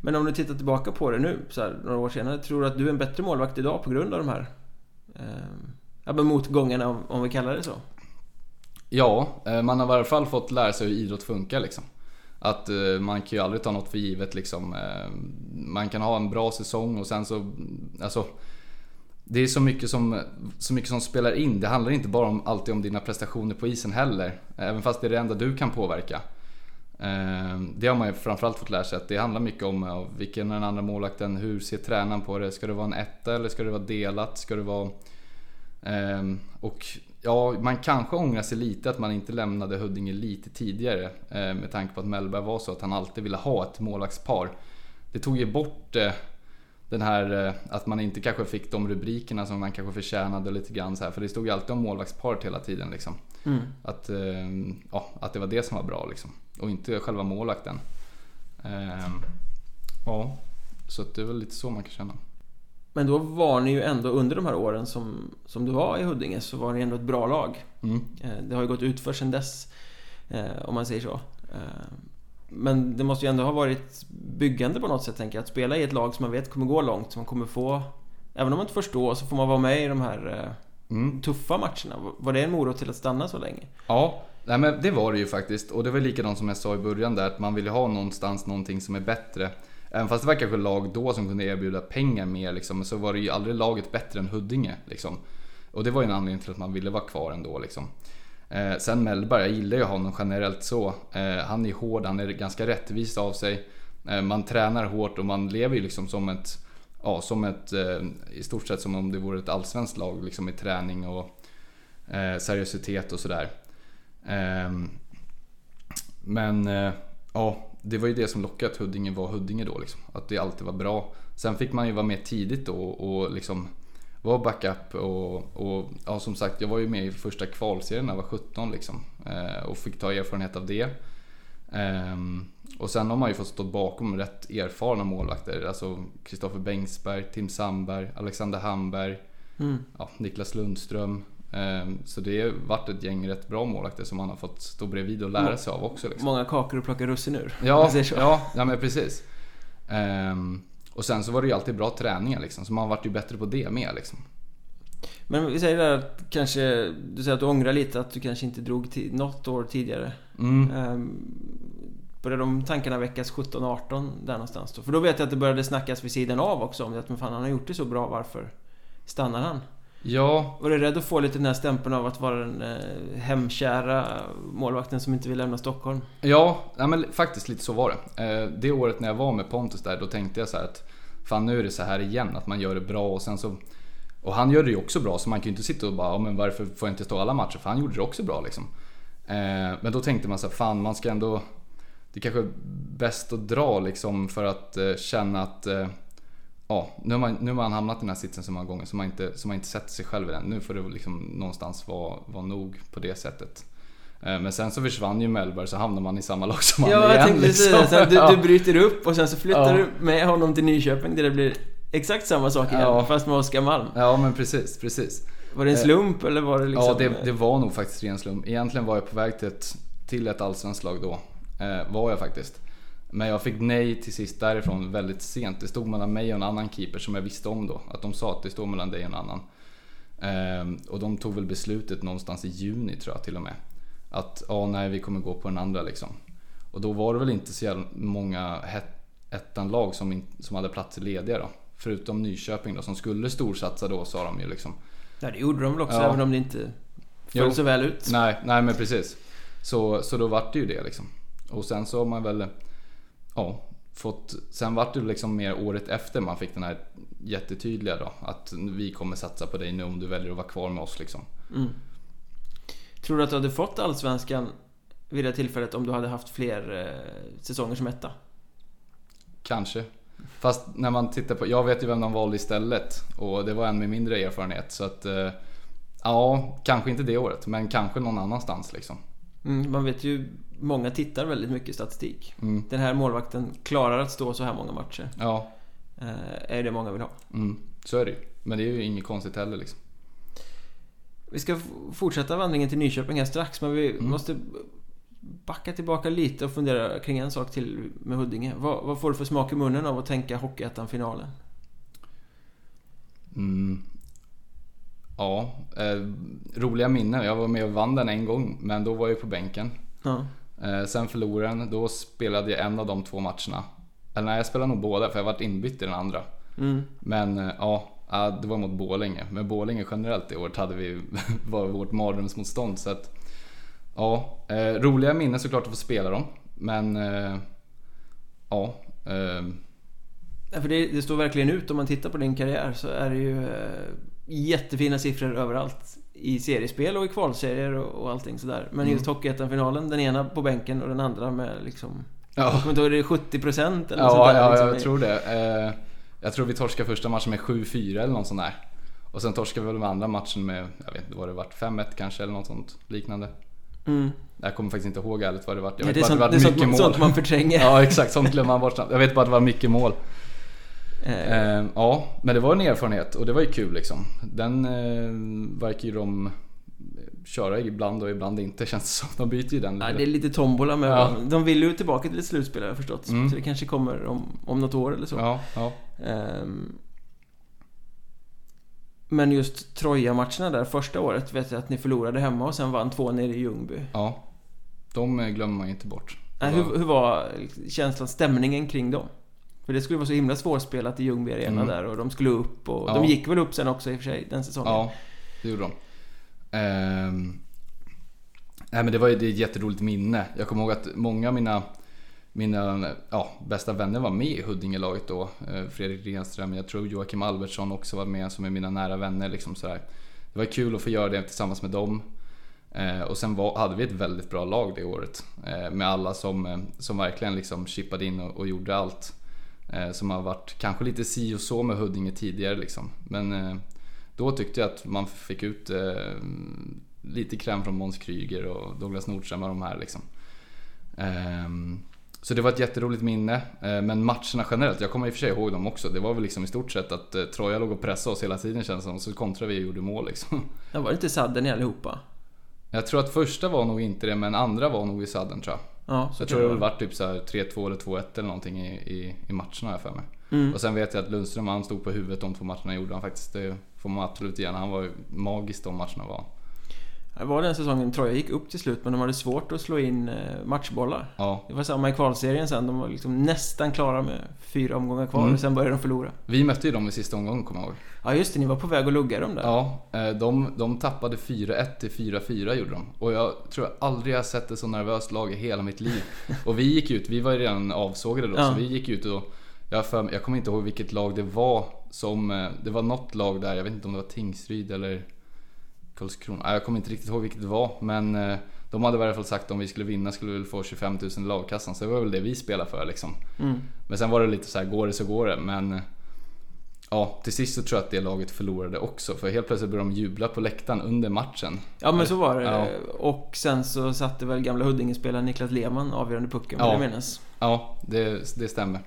[SPEAKER 2] Men om du tittar tillbaka på det nu, så här, några år senare. Tror du att du är en bättre målvakt idag på grund av de här eh, motgångarna om, om vi kallar det så?
[SPEAKER 1] Ja, eh, man har i alla fall fått lära sig hur idrott funkar liksom. Att eh, man kan ju aldrig ta något för givet liksom. Eh, Man kan ha en bra säsong och sen så... Alltså, det är så mycket, som, så mycket som spelar in. Det handlar inte bara om, alltid om dina prestationer på isen heller. Även fast det är det enda du kan påverka. Eh, det har man ju framförallt fått lära sig att det handlar mycket om vilken är den andra målvakten, hur ser tränaren på det? Ska det vara en etta eller ska det vara delat? Ska det vara... Eh, och ja, man kanske ångrar sig lite att man inte lämnade Huddinge lite tidigare. Eh, med tanke på att Mellberg var så att han alltid ville ha ett målvaktspar. Det tog ju bort eh, den här eh, att man inte kanske fick de rubrikerna som man kanske förtjänade lite grann så här. För det stod ju alltid om målvaktsparet hela tiden liksom.
[SPEAKER 2] Mm.
[SPEAKER 1] Att, ja, att det var det som var bra liksom. Och inte själva målvakten. Eh, ja, så det är väl lite så man kan känna.
[SPEAKER 2] Men då var ni ju ändå under de här åren som, som du var i Huddinge så var ni ändå ett bra lag.
[SPEAKER 1] Mm.
[SPEAKER 2] Eh, Det har ju gått ut för sedan dess, eh, om man säger så. Eh, Men det måste ju ändå ha varit byggande på något sätt, tänker jag. Att spela i ett lag som man vet kommer gå långt, som man kommer få... Även om man inte förstår så får man vara med i de här
[SPEAKER 1] Mm.
[SPEAKER 2] tuffa matcherna. Var det en morot till att stanna så länge?
[SPEAKER 1] Ja, nej men det var det ju faktiskt. Och det var likadant som jag sa i början där, att man ville ha någonstans någonting som är bättre. Även fast det var kanske lag då som kunde erbjuda pengar mer liksom, så var det ju aldrig laget bättre än Huddinge. Liksom. Och det var ju en anledning till att man ville vara kvar ändå. Liksom. Eh, sen Mellberg, jag gillar ju honom generellt så. Eh, han är hård, han är ganska rättvis av sig. Eh, man tränar hårt och man lever ju liksom som ett, ja, som ett, eh, i stort sett som om det vore ett allsvenskt lag liksom i träning och eh, seriositet och sådär. Ehm, men eh, ja, det var ju det som lockade att Huddinge var Huddinge då liksom. Att det alltid var bra. Sen fick man ju vara med tidigt då och liksom vara backup och, och ja, som sagt jag var ju med i första kvalserien när jag var 17 liksom. Eh, och fick ta erfarenhet av det. Ehm, och sen har man ju fått stå bakom rätt erfarna målvakter. Alltså Kristoffer Bengtsberg, Tim Sandberg, Alexander Hamberg,
[SPEAKER 2] Mm.
[SPEAKER 1] ja, Niklas Lundström. Ehm, Så det har varit ett gäng rätt bra målvakter som man har fått stå bredvid och lära sig av också. Liksom.
[SPEAKER 2] Många kakor att plocka russin ur.
[SPEAKER 1] Ja, ja, ja men precis. Ehm, och sen så var det ju alltid bra träningar liksom, så man vart ju bättre på det med liksom.
[SPEAKER 2] Men vi säger där att kanske, du säger att du ångrar lite att du kanske inte drog till något år tidigare.
[SPEAKER 1] Mm.
[SPEAKER 2] Um, började de tankarna väckas 17-18 där någonstans då? För då vet jag att det började snackas vid sidan av också om det att men fan han har gjort det så bra, varför stannar han?
[SPEAKER 1] Ja,
[SPEAKER 2] Var du rädd att få lite den här stämpeln av att vara den eh, hemkära målvakten som inte vill lämna Stockholm?
[SPEAKER 1] ja, ja men faktiskt lite så var det. Eh, det året när jag var med Pontus där, då tänkte jag så här att fan nu är det så här igen, att man gör det bra och sen så och han gör det ju också bra så man kan ju inte sitta och bara, ja, men varför får jag inte stå alla matcher? För han gjorde det också bra liksom. Eh, men då tänkte man så här, fan man ska ändå Det kanske är bäst att dra liksom för att känna att Ja, nu har, man, nu har man hamnat i den här sitsen så många gånger så man inte, så man inte sätter sig själv i den. Nu får det liksom någonstans vara, vara nog på det sättet. Eh, Men sen så försvann ju Mellberg så hamnar man i samma lag som han
[SPEAKER 2] Ja,
[SPEAKER 1] igen.
[SPEAKER 2] jag tänkte
[SPEAKER 1] liksom.
[SPEAKER 2] det. Du, du bryter upp och sen så flyttar
[SPEAKER 1] Ja.
[SPEAKER 2] du med honom till Nyköping där det blir exakt samma sak igen,
[SPEAKER 1] Ja.
[SPEAKER 2] fast med Oskar Malm.
[SPEAKER 1] Ja men precis, precis.
[SPEAKER 2] Var det en
[SPEAKER 1] Eh,
[SPEAKER 2] slump eller var det liksom...
[SPEAKER 1] Ja, det, det var nog faktiskt ren slump. Egentligen var jag på väg till ett, till ett allsvenskt lag då. Eh, var jag faktiskt. Men jag fick nej till sist därifrån väldigt sent. Det stod mellan mig och en annan keeper som jag visste om då. Att de sa att det står mellan dig och en annan. Eh, och de tog väl beslutet någonstans i juni tror jag till och med. Att ja, nej vi kommer gå på den andra liksom. Och då var det väl inte så jävla många ettan-lag som, in, som hade platser lediga då. Förutom Nyköping då som skulle storsatsa då sa de ju liksom.
[SPEAKER 2] Ja, det gjorde de väl också,
[SPEAKER 1] Ja.
[SPEAKER 2] även om det inte
[SPEAKER 1] Jo.
[SPEAKER 2] föll så väl ut.
[SPEAKER 1] Nej, nej men precis. Så, så då vart det ju det liksom. Och sen så har man väl, ja, fått, sen vart det liksom mer året efter man fick den här jättetydliga då. Att vi kommer satsa på dig nu om du väljer att vara kvar med oss liksom.
[SPEAKER 2] Mm. Tror du att du hade fått Allsvenskan vid det tillfället om du hade haft fler eh, säsonger som etta?
[SPEAKER 1] Kanske. Fast när man tittar på, jag vet ju vem de valde istället. Och det var en med mindre erfarenhet. Så att, eh, ja, kanske inte det året. Men kanske någon annanstans liksom.
[SPEAKER 2] Mm, man vet ju, många tittar väldigt mycket statistik.
[SPEAKER 1] Mm.
[SPEAKER 2] Den här målvakten klarar att stå så här många matcher.
[SPEAKER 1] Ja,
[SPEAKER 2] Eh, är det många vill ha.
[SPEAKER 1] mm, så är det ju. Men det är ju inget konstigt heller liksom.
[SPEAKER 2] Vi ska fortsätta vandringen till Nyköping här strax, men vi
[SPEAKER 1] Mm.
[SPEAKER 2] måste backa tillbaka lite och fundera kring en sak till med Huddinge. Vad, vad får du för smak i munnen av att tänka Hockeyettan-finalen?
[SPEAKER 1] Mm. Ja, eh, roliga minnen. Jag var med och vann den en gång, men då var jag på bänken.
[SPEAKER 2] Ja.
[SPEAKER 1] Eh, sen förlorade den, då spelade jag en av de två matcherna. Eller nej, jag spelade nog båda för jag varit inbytt i den andra.
[SPEAKER 2] Mm.
[SPEAKER 1] Men eh, ja, ja, det var mot Borlänge. Men Borlänge generellt i året hade vi, var vårt mardrömsmotstånd. Så att, ja, eh, roliga minnen såklart att få spela dem. Men eh, ja. Eh,
[SPEAKER 2] för det, det står verkligen ut om man tittar på din karriär så är det ju eh, jättefina siffror överallt. I seriespel och i kvalserier och, och allting sådär. Men
[SPEAKER 1] Mm.
[SPEAKER 2] just Hockeyettan-finalen, den ena på bänken och den andra med liksom... Jag
[SPEAKER 1] ja,
[SPEAKER 2] kommer inte ihåg, det är 70% eller något
[SPEAKER 1] ja,
[SPEAKER 2] sånt där,
[SPEAKER 1] ja,
[SPEAKER 2] liksom.
[SPEAKER 1] jag tror det. Eh, jag tror vi torskade första matchen med 7-4 eller något sånt där. Och sen torskade vi väl med andra matchen med, jag vet inte vad det vart, 5-1 kanske eller något sånt liknande.
[SPEAKER 2] Mm.
[SPEAKER 1] Jag kommer faktiskt inte ihåg ärligt vad det vart. Jag
[SPEAKER 2] Ja,
[SPEAKER 1] vet
[SPEAKER 2] det är,
[SPEAKER 1] bara
[SPEAKER 2] sånt,
[SPEAKER 1] att
[SPEAKER 2] det
[SPEAKER 1] det
[SPEAKER 2] är
[SPEAKER 1] var
[SPEAKER 2] sånt,
[SPEAKER 1] mycket
[SPEAKER 2] man,
[SPEAKER 1] mål.
[SPEAKER 2] sånt man förtränger.
[SPEAKER 1] Ja exakt, sånt glömmer man bort. Jag vet bara att det var mycket mål.
[SPEAKER 2] Eh,
[SPEAKER 1] Eh, ja, men det var en erfarenhet och det var ju kul liksom. Den eh, verkar ju de köra ibland och ibland inte känns det som. De byter ju den
[SPEAKER 2] Ja,
[SPEAKER 1] lite.
[SPEAKER 2] det är lite tombola med
[SPEAKER 1] Ja.
[SPEAKER 2] De vill ju tillbaka till ett slutspel har jag förstått.
[SPEAKER 1] Mm.
[SPEAKER 2] Så det kanske kommer om, om något år eller så.
[SPEAKER 1] Ja, ja.
[SPEAKER 2] Ehm, men just Troja-matcherna där första året vet jag att ni förlorade hemma och sen vann två nere i Ljungby.
[SPEAKER 1] ja. De eh, glömmer man ju inte bort. Var-
[SPEAKER 2] hur, hur var känslan, stämningen kring dem? För det skulle vara så himla svårspelat i Ljungby Arena
[SPEAKER 1] Mm.
[SPEAKER 2] där och de skulle upp och
[SPEAKER 1] Ja.
[SPEAKER 2] de gick väl upp sen också i och för sig den säsongen.
[SPEAKER 1] Ja, det gjorde de. Ehm, nej men det var ju ett jätteroligt minne. Jag kommer ihåg att många av mina, mina ja, bästa vänner var med i Huddingelaget då. Eh, Fredrik Renström, jag tror Joakim Albertsson också var med som är mina nära vänner. Liksom sådär. Det var kul att få göra det tillsammans med dem. Eh, och sen var, hade vi ett väldigt bra lag det året. Eh, med alla som, som verkligen liksom chippade in och, och gjorde allt. Eh, som har varit kanske lite si och så med Huddinge tidigare liksom. Men eh, då tyckte jag att man fick ut eh, lite kräm från Måns Kryger och Douglas Nordström och de här liksom. Ehm, så det var ett jätteroligt minne. Men matcherna generellt, jag kommer i och för sig ihåg dem också. Det var väl liksom i stort sett att Troja låg och pressade oss hela tiden känns det som. Så kontrade vi och gjorde mål liksom.
[SPEAKER 2] Ja, var det inte sadden i allihopa?
[SPEAKER 1] Jag tror att första var nog inte det, men andra var nog i sadden tror jag.
[SPEAKER 2] Ja, så
[SPEAKER 1] jag tror det
[SPEAKER 2] vara.
[SPEAKER 1] vart typ så här 3-2 eller 2-1 eller någonting i, i, i matcherna har jag för mig.
[SPEAKER 2] Mm.
[SPEAKER 1] Och sen vet jag att Lundström han stod på huvudet de två matcherna gjorde han faktiskt. Det får man absolut honom. Han var magisk de matcherna var.
[SPEAKER 2] Det var den säsongen Troja gick upp till slut men de hade svårt att slå in eh, matchbollar.
[SPEAKER 1] Ja,
[SPEAKER 2] Det var samma i kvalserien sen. De var liksom nästan klara med fyra omgångar kvar
[SPEAKER 1] Mm.
[SPEAKER 2] och sen började de förlora.
[SPEAKER 1] vi mötte ju dem i sista omgången kommer jag ihåg.
[SPEAKER 2] Ja just det, ni var på väg att lugga dem där.
[SPEAKER 1] Ja, eh, de, de tappade 4-1 till 4-4 gjorde de. Och jag tror jag aldrig har sett ett så nervöst lag i hela mitt liv. Och vi gick ut, vi var ju redan avsågade då,
[SPEAKER 2] Ja.
[SPEAKER 1] så vi gick ut och jag, för, jag kommer inte ihåg vilket lag det var som... eh, Det var något lag där, jag vet inte om det var Tingsryd eller Karlskrona. Jag kommer inte riktigt ihåg vilket det var, men eh, de hade i alla fall sagt att om vi skulle vinna skulle vi få 25 000 i lagkassan. Så det var väl det vi spelade för liksom.
[SPEAKER 2] Mm.
[SPEAKER 1] Men sen var det lite så här, går det så går det. Men eh, ja, till sist så tror jag att det laget förlorade också. För helt plötsligt började de jubla på läktaren under matchen.
[SPEAKER 2] Ja men så var det.
[SPEAKER 1] Ja.
[SPEAKER 2] Och sen så satte väl gamla Huddinge-spelaren Niklas Lehmann avgörande pucken,
[SPEAKER 1] Ja.
[SPEAKER 2] ja. jag minnas.
[SPEAKER 1] Ja, det, det stämmer.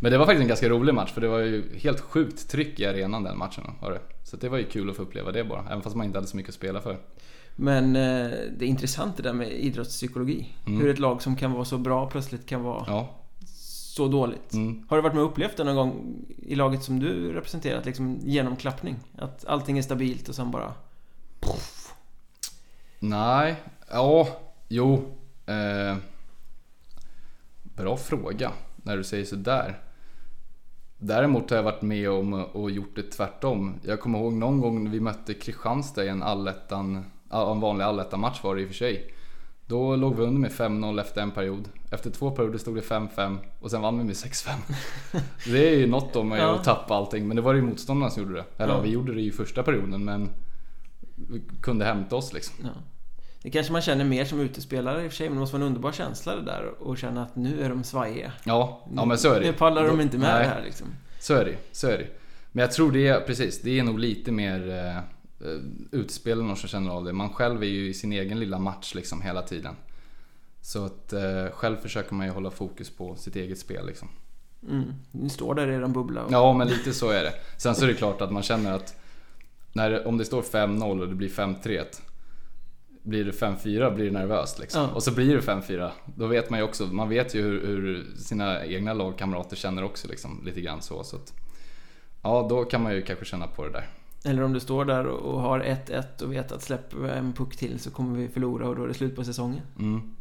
[SPEAKER 1] Men det var faktiskt en ganska rolig match för det var ju helt sjukt tryck i arenan den matchen. Var det. Så det var ju kul att få uppleva det bara. Även fast man inte hade så mycket att spela för.
[SPEAKER 2] Men eh, det är intressant det där med idrottspsykologi.
[SPEAKER 1] Mm.
[SPEAKER 2] Hur ett lag som kan vara så bra plötsligt kan vara
[SPEAKER 1] Ja.
[SPEAKER 2] så dåligt.
[SPEAKER 1] Mm.
[SPEAKER 2] Har du varit med och upplevt det någon gång i laget som du representerat? Liksom genomklappning? Att allting är stabilt och sen bara...
[SPEAKER 1] Nej, ja, jo. Eh, bra fråga när du säger sådär. Däremot har jag varit med om och gjort det tvärtom. Jag kommer ihåg någon gång när vi mötte Kristianstad i en allettan, en vanlig allettan-match var det i och för sig. Då låg vi under med 5-0 efter en period. Efter två perioder stod det 5-5 och sen vann vi med 6-5. Det är ju något om
[SPEAKER 2] Ja.
[SPEAKER 1] att tappa allting, men det var ju motståndarna som gjorde det. Eller
[SPEAKER 2] Ja.
[SPEAKER 1] vi gjorde det i första perioden, men vi kunde hämta oss liksom.
[SPEAKER 2] Ja. Det kanske man känner mer som utespelare i och för sig, men det måste vara en underbar känsla det där och känna att nu är de svajiga.
[SPEAKER 1] Ja, ja men så är det
[SPEAKER 2] Nu pallar de inte med
[SPEAKER 1] nej,
[SPEAKER 2] det här liksom.
[SPEAKER 1] Så är det så är det Men jag tror det är, precis, det är nog lite mer eh, utspelarna som känner av det. Man själv är ju i sin egen lilla match liksom hela tiden. Så att eh, själv försöker man ju hålla fokus på sitt eget spel liksom.
[SPEAKER 2] Mm. Ni står där i eran bubbla och...
[SPEAKER 1] Ja, men lite så är det. Sen så är det klart att man känner att när, om det står 5-0 och det blir 5-3 blir det 5-4 blir det nervöst liksom.
[SPEAKER 2] Ja.
[SPEAKER 1] Och så blir det 5-4. Då vet man ju också, man vet ju hur, hur sina egna lagkamrater känner också liksom, lite grann så. så att, ja, då kan man ju kanske känna på det där.
[SPEAKER 2] Eller om du står där och har 1-1 och vet att släpper vi en puck till så kommer vi förlora och då är det slut på säsongen.
[SPEAKER 1] Mm.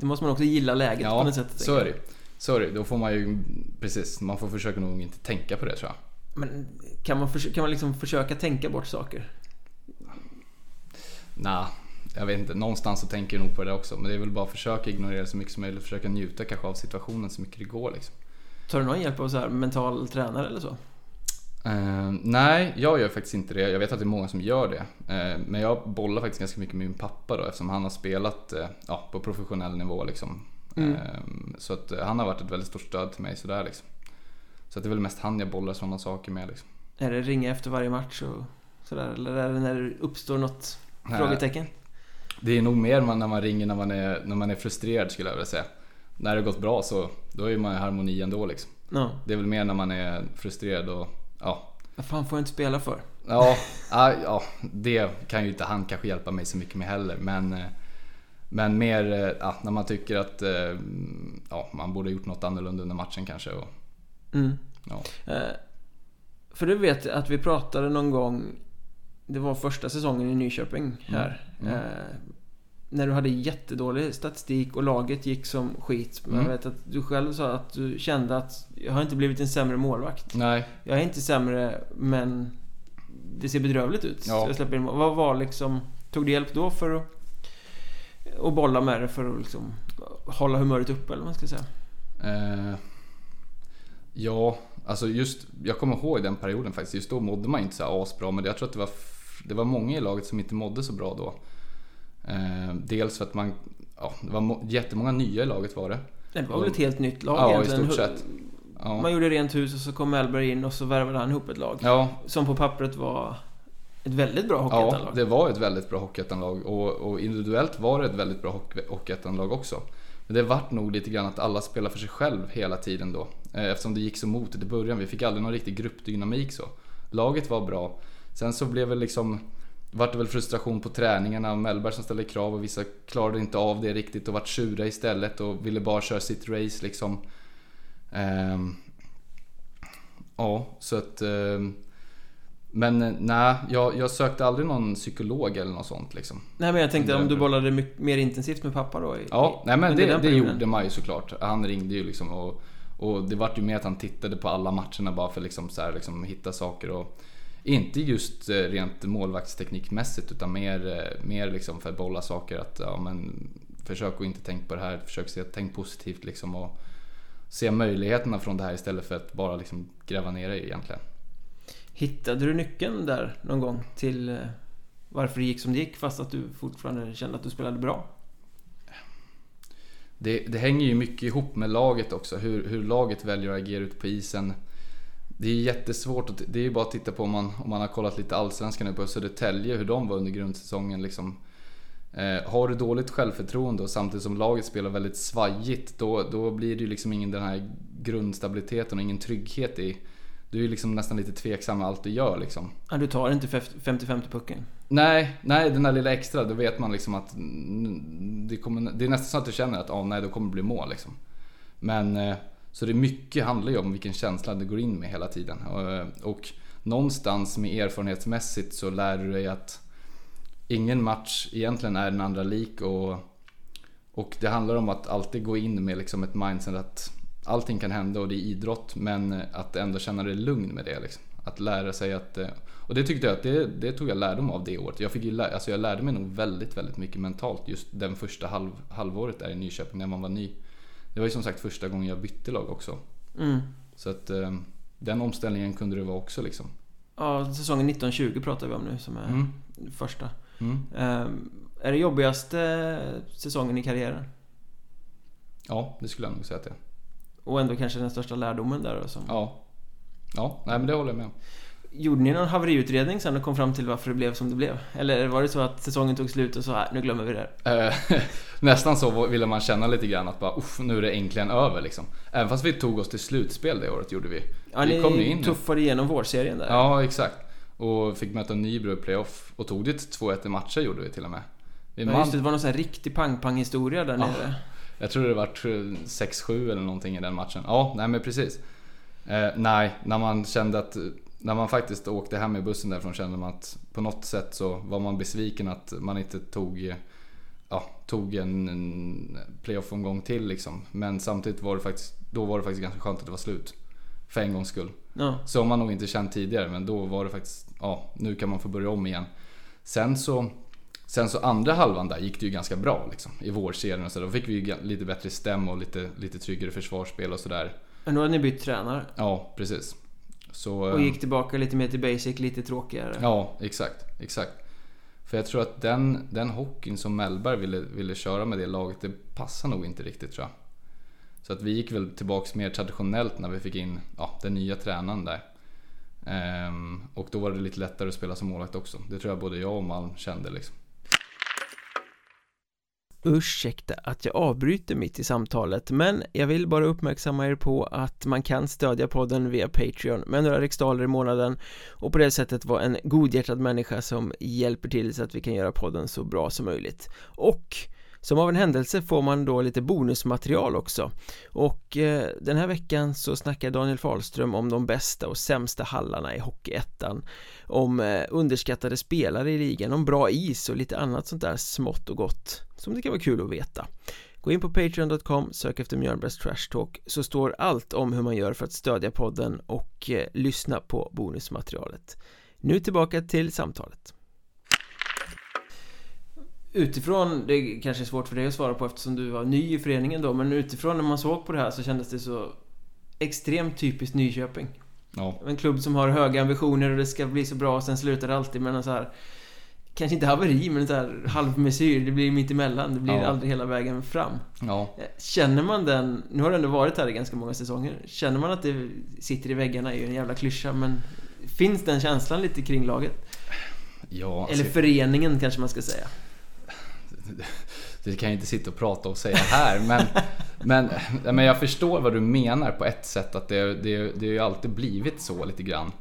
[SPEAKER 2] Då måste man också gilla läget på
[SPEAKER 1] Ja,
[SPEAKER 2] något sätt.
[SPEAKER 1] så är det Så är det Då får man ju, precis, man får försöka nog inte tänka på det tror jag.
[SPEAKER 2] Men kan man, förs- kan man liksom försöka tänka bort saker?
[SPEAKER 1] Nej, jag vet inte, någonstans så tänker jag nog på det också. Men det är väl bara att försöka ignorera så mycket som möjligt. Försöka njuta kanske av situationen så mycket det går liksom.
[SPEAKER 2] Tar du någon hjälp av så här mental tränare eller så?
[SPEAKER 1] Eh, nej, jag gör faktiskt inte det. Jag vet att det är många som gör det. Eh, men jag bollar faktiskt ganska mycket med min pappa då eftersom han har spelat eh, ja, på professionell nivå liksom.
[SPEAKER 2] Mm.
[SPEAKER 1] Så att han har varit ett väldigt stort stöd till mig sådär liksom. Så att det är väl mest han jag bollar sådana saker med liksom.
[SPEAKER 2] Är det ringa efter varje match och sådär? Eller är det när det uppstår något frågetecken?
[SPEAKER 1] Det är nog mer man, när man ringer när man, är, när man är frustrerad skulle jag vilja säga. När det har gått bra så då är man i harmoni ändå liksom.
[SPEAKER 2] Ja.
[SPEAKER 1] Det är väl mer när man är frustrerad och ja.
[SPEAKER 2] Vad fan får jag inte spela för?
[SPEAKER 1] Ja, ja, ja, det kan ju inte han kanske hjälpa mig så mycket med heller. Men, eh, men mer eh, ja, när man tycker att eh, ja, man borde ha gjort något annorlunda under matchen kanske. Och,
[SPEAKER 2] Mm.
[SPEAKER 1] ja.
[SPEAKER 2] För du vet att vi pratade någon gång Det var första säsongen i Nyköping här
[SPEAKER 1] Mm.
[SPEAKER 2] Eh, När du hade jättedålig statistik och laget gick som skit Men
[SPEAKER 1] Mm.
[SPEAKER 2] jag vet att du själv sa att du kände att Jag har inte blivit en sämre målvakt
[SPEAKER 1] Nej,
[SPEAKER 2] Jag är inte sämre men Det ser bedrövligt ut
[SPEAKER 1] Ja.
[SPEAKER 2] Jag släpper in mål. Vad var liksom Tog du hjälp då för att Och bolla med det för att liksom Hålla humöret uppe eller vad man ska säga
[SPEAKER 1] Eh, ja, alltså just, jag kommer ihåg den perioden faktiskt. Just då mådde man inte så här asbra, men jag tror att det var, det var många i laget som inte mådde så bra då. Eh, dels för att man, ja, det var må- jättemånga nya i laget var det.
[SPEAKER 2] Det var väl ett helt nytt lag
[SPEAKER 1] Ja, i
[SPEAKER 2] egentligen
[SPEAKER 1] stort sett.
[SPEAKER 2] Man
[SPEAKER 1] Ja,
[SPEAKER 2] gjorde rent hus och så kom Mellberg in och så värvade han ihop ett lag.
[SPEAKER 1] ja,
[SPEAKER 2] Som på pappret var ett väldigt bra
[SPEAKER 1] ja
[SPEAKER 2] hockeyettanlag.
[SPEAKER 1] det var ett väldigt bra hockeyettanlag och, och individuellt var det ett väldigt bra hockey- hockeyettanlag också. Men det vart nog lite grann att alla spelar för sig själv hela tiden då. Eh, Eftersom det gick så motigt i början. Vi fick aldrig någon riktig gruppdynamik så. Laget var bra. Sen så blev det liksom vart det väl frustration på träningarna. Mellberg som ställde krav och vissa klarade inte av det riktigt och vart sura istället och ville bara köra sitt race liksom. Ehm, ja, så att... ehm, men eh, nej, jag, jag sökte aldrig någon psykolog eller något sånt liksom.
[SPEAKER 2] Nej men jag tänkte om du bollade mycket mer intensivt med pappa då? I,
[SPEAKER 1] Ja, nej men det, det gjorde man ju såklart. Han ringde ju liksom och, och det vart ju mer att han tittade på alla matcherna bara för liksom så här, liksom hitta saker och inte just eh, rent målvaktsteknikmässigt utan mer, eh, mer liksom för att bolla saker att ja men försök att inte tänka på det här, försök se, tänk positivt liksom och se möjligheterna från det här istället för att bara liksom gräva ner dig egentligen.
[SPEAKER 2] Hittade du nyckeln där någon gång till eh, varför det gick som det gick fast att du fortfarande kände att du spelade bra?
[SPEAKER 1] Det, det hänger ju mycket ihop med laget också, hur, hur laget väljer att agera ute på isen. Det är jättesvårt, att, det är ju bara att titta på om man, om man har kollat lite Allsvenskan nu på Södertälje, hur de var under grundsäsongen. Liksom. Eh, har du dåligt självförtroende och samtidigt som laget spelar väldigt svajigt, då, då blir det ju liksom ingen den här grundstabiliteten och ingen trygghet i... Du är ju liksom nästan lite tveksam med allt du gör liksom.
[SPEAKER 2] Ja, du tar inte 50-50 pucken.
[SPEAKER 1] Nej, nej, den där lilla extra, då vet man liksom att det, kommer, det är nästan så att du känner att ah, nej, då kommer det bli mål liksom. Men eh, så det är mycket handlar ju om vilken känsla du går in med hela tiden. Och, och någonstans med erfarenhetsmässigt så lär du dig att ingen match egentligen är den andra lik och, och det handlar om att alltid gå in med liksom ett mindset att allting kan hända och det är idrott men att ändå känna dig lugn med det. Liksom. Att lära sig att... Eh, och det tyckte jag att det, det tog jag lärdom av det året. Jag, fick ju lä- alltså jag lärde mig nog väldigt, väldigt mycket mentalt just den första halv, halvåret där i Nyköping när man var ny. Det var ju som sagt första gången jag bytte lag också.
[SPEAKER 2] Mm.
[SPEAKER 1] Så att eh, den omställningen kunde det vara också liksom.
[SPEAKER 2] Ja, säsongen 1920 pratar vi om nu som är
[SPEAKER 1] Mm.
[SPEAKER 2] första.
[SPEAKER 1] Mm.
[SPEAKER 2] Ehm, är det jobbigaste säsongen i karriären?
[SPEAKER 1] Ja, det skulle jag nog säga att det är.
[SPEAKER 2] Och ändå kanske den största lärdomen där då, som...
[SPEAKER 1] Ja. Ja, nej men det håller jag med om.
[SPEAKER 2] Gjorde ni någon haveriutredning sen och kom fram till varför det blev som det blev? Eller var det så att säsongen tog slut och så här, nu glömmer vi det här?
[SPEAKER 1] Eh, Nästan så ville man känna lite grann att bara, Uff, nu är det äntligen över liksom. Även fast vi tog oss till slutspel det året gjorde vi.
[SPEAKER 2] Ja,
[SPEAKER 1] vi
[SPEAKER 2] ni
[SPEAKER 1] kom ju in.
[SPEAKER 2] tuffade igenom vårserien där.
[SPEAKER 1] Ja, exakt. Och fick möta Nybro i playoff och tog det till 2-1 i matcher gjorde vi till och med. Vi
[SPEAKER 2] Ja, just det, det var någon sån här riktig pang-pang-historia där
[SPEAKER 1] Ja.
[SPEAKER 2] nere.
[SPEAKER 1] jag tror det var 6-7 eller någonting i den matchen. Ja, nej men precis. Eh, nej, när man kände att när man faktiskt åkte hem i bussen därifrån kände man att på något sätt så var man besviken att man inte tog, ja, tog en, en playoff-omgång till liksom. Men samtidigt var det faktiskt, då var det faktiskt ganska skönt att det var slut. För en gångs skull.
[SPEAKER 2] Ja.
[SPEAKER 1] Så har man nog inte känt tidigare men då var det faktiskt, ja nu kan man få börja om igen. Sen så Sen så andra halvan där gick det ju ganska bra liksom, i vårserien och så. Då fick vi ju lite bättre stäm och lite, lite tryggare försvarsspel och sådär.
[SPEAKER 2] Men då hade ni bytt tränare?
[SPEAKER 1] Ja, precis. Så,
[SPEAKER 2] och gick tillbaka lite mer till basic, lite tråkigare?
[SPEAKER 1] Ja, exakt. exakt. För jag tror att den, den hockeyn som Mellberg ville, ville köra med det laget, det passar nog inte riktigt tror jag. Så att vi gick väl tillbaks mer traditionellt när vi fick in ja, den nya tränaren där. Ehm, och då var det lite lättare att spela som målvakt också. Det tror jag både jag och Malm kände liksom.
[SPEAKER 2] Ursäkta att jag avbryter mitt i samtalet men jag vill bara uppmärksamma er på att man kan stödja podden via Patreon med några riksdaler i månaden och på det sättet vara en godhjärtad människa som hjälper till så att vi kan göra podden så bra som möjligt. Och som av en händelse får man då lite bonusmaterial också. Och eh, den här veckan så snackar Daniel Fahlström om de bästa och sämsta hallarna i Hockeyettan. Om eh, underskattade spelare i ligan, om bra is och lite annat sånt där smått och gott som det kan vara kul att veta. Gå in på Patreon.com, sök efter Mjölnbergs Trash Talk så står allt om hur man gör för att stödja podden och eh, lyssna på bonusmaterialet. Nu tillbaka till samtalet. Utifrån, det kanske är svårt för dig att svara på eftersom du var ny i föreningen då Men utifrån när man såg på det här så kändes det så Extremt typiskt Nyköping.
[SPEAKER 1] Ja.
[SPEAKER 2] En klubb som har höga ambitioner och det ska bli så bra och sen slutar det alltid med en så här Kanske inte haveri men en så här halvmesyr. Det blir mitt emellan. Det blir
[SPEAKER 1] Ja.
[SPEAKER 2] aldrig hela vägen fram.
[SPEAKER 1] Ja,
[SPEAKER 2] Känner man den Nu har du ändå varit här i ganska många säsonger. Känner man att det sitter i väggarna är ju en jävla klyscha men Finns den känslan lite kring laget?
[SPEAKER 1] ja alltså,
[SPEAKER 2] Eller föreningen kanske man ska säga
[SPEAKER 1] det kan jag inte sitta och prata och säga här men, men, men jag förstår vad du menar på ett sätt att det, det, det har ju alltid blivit så lite grann.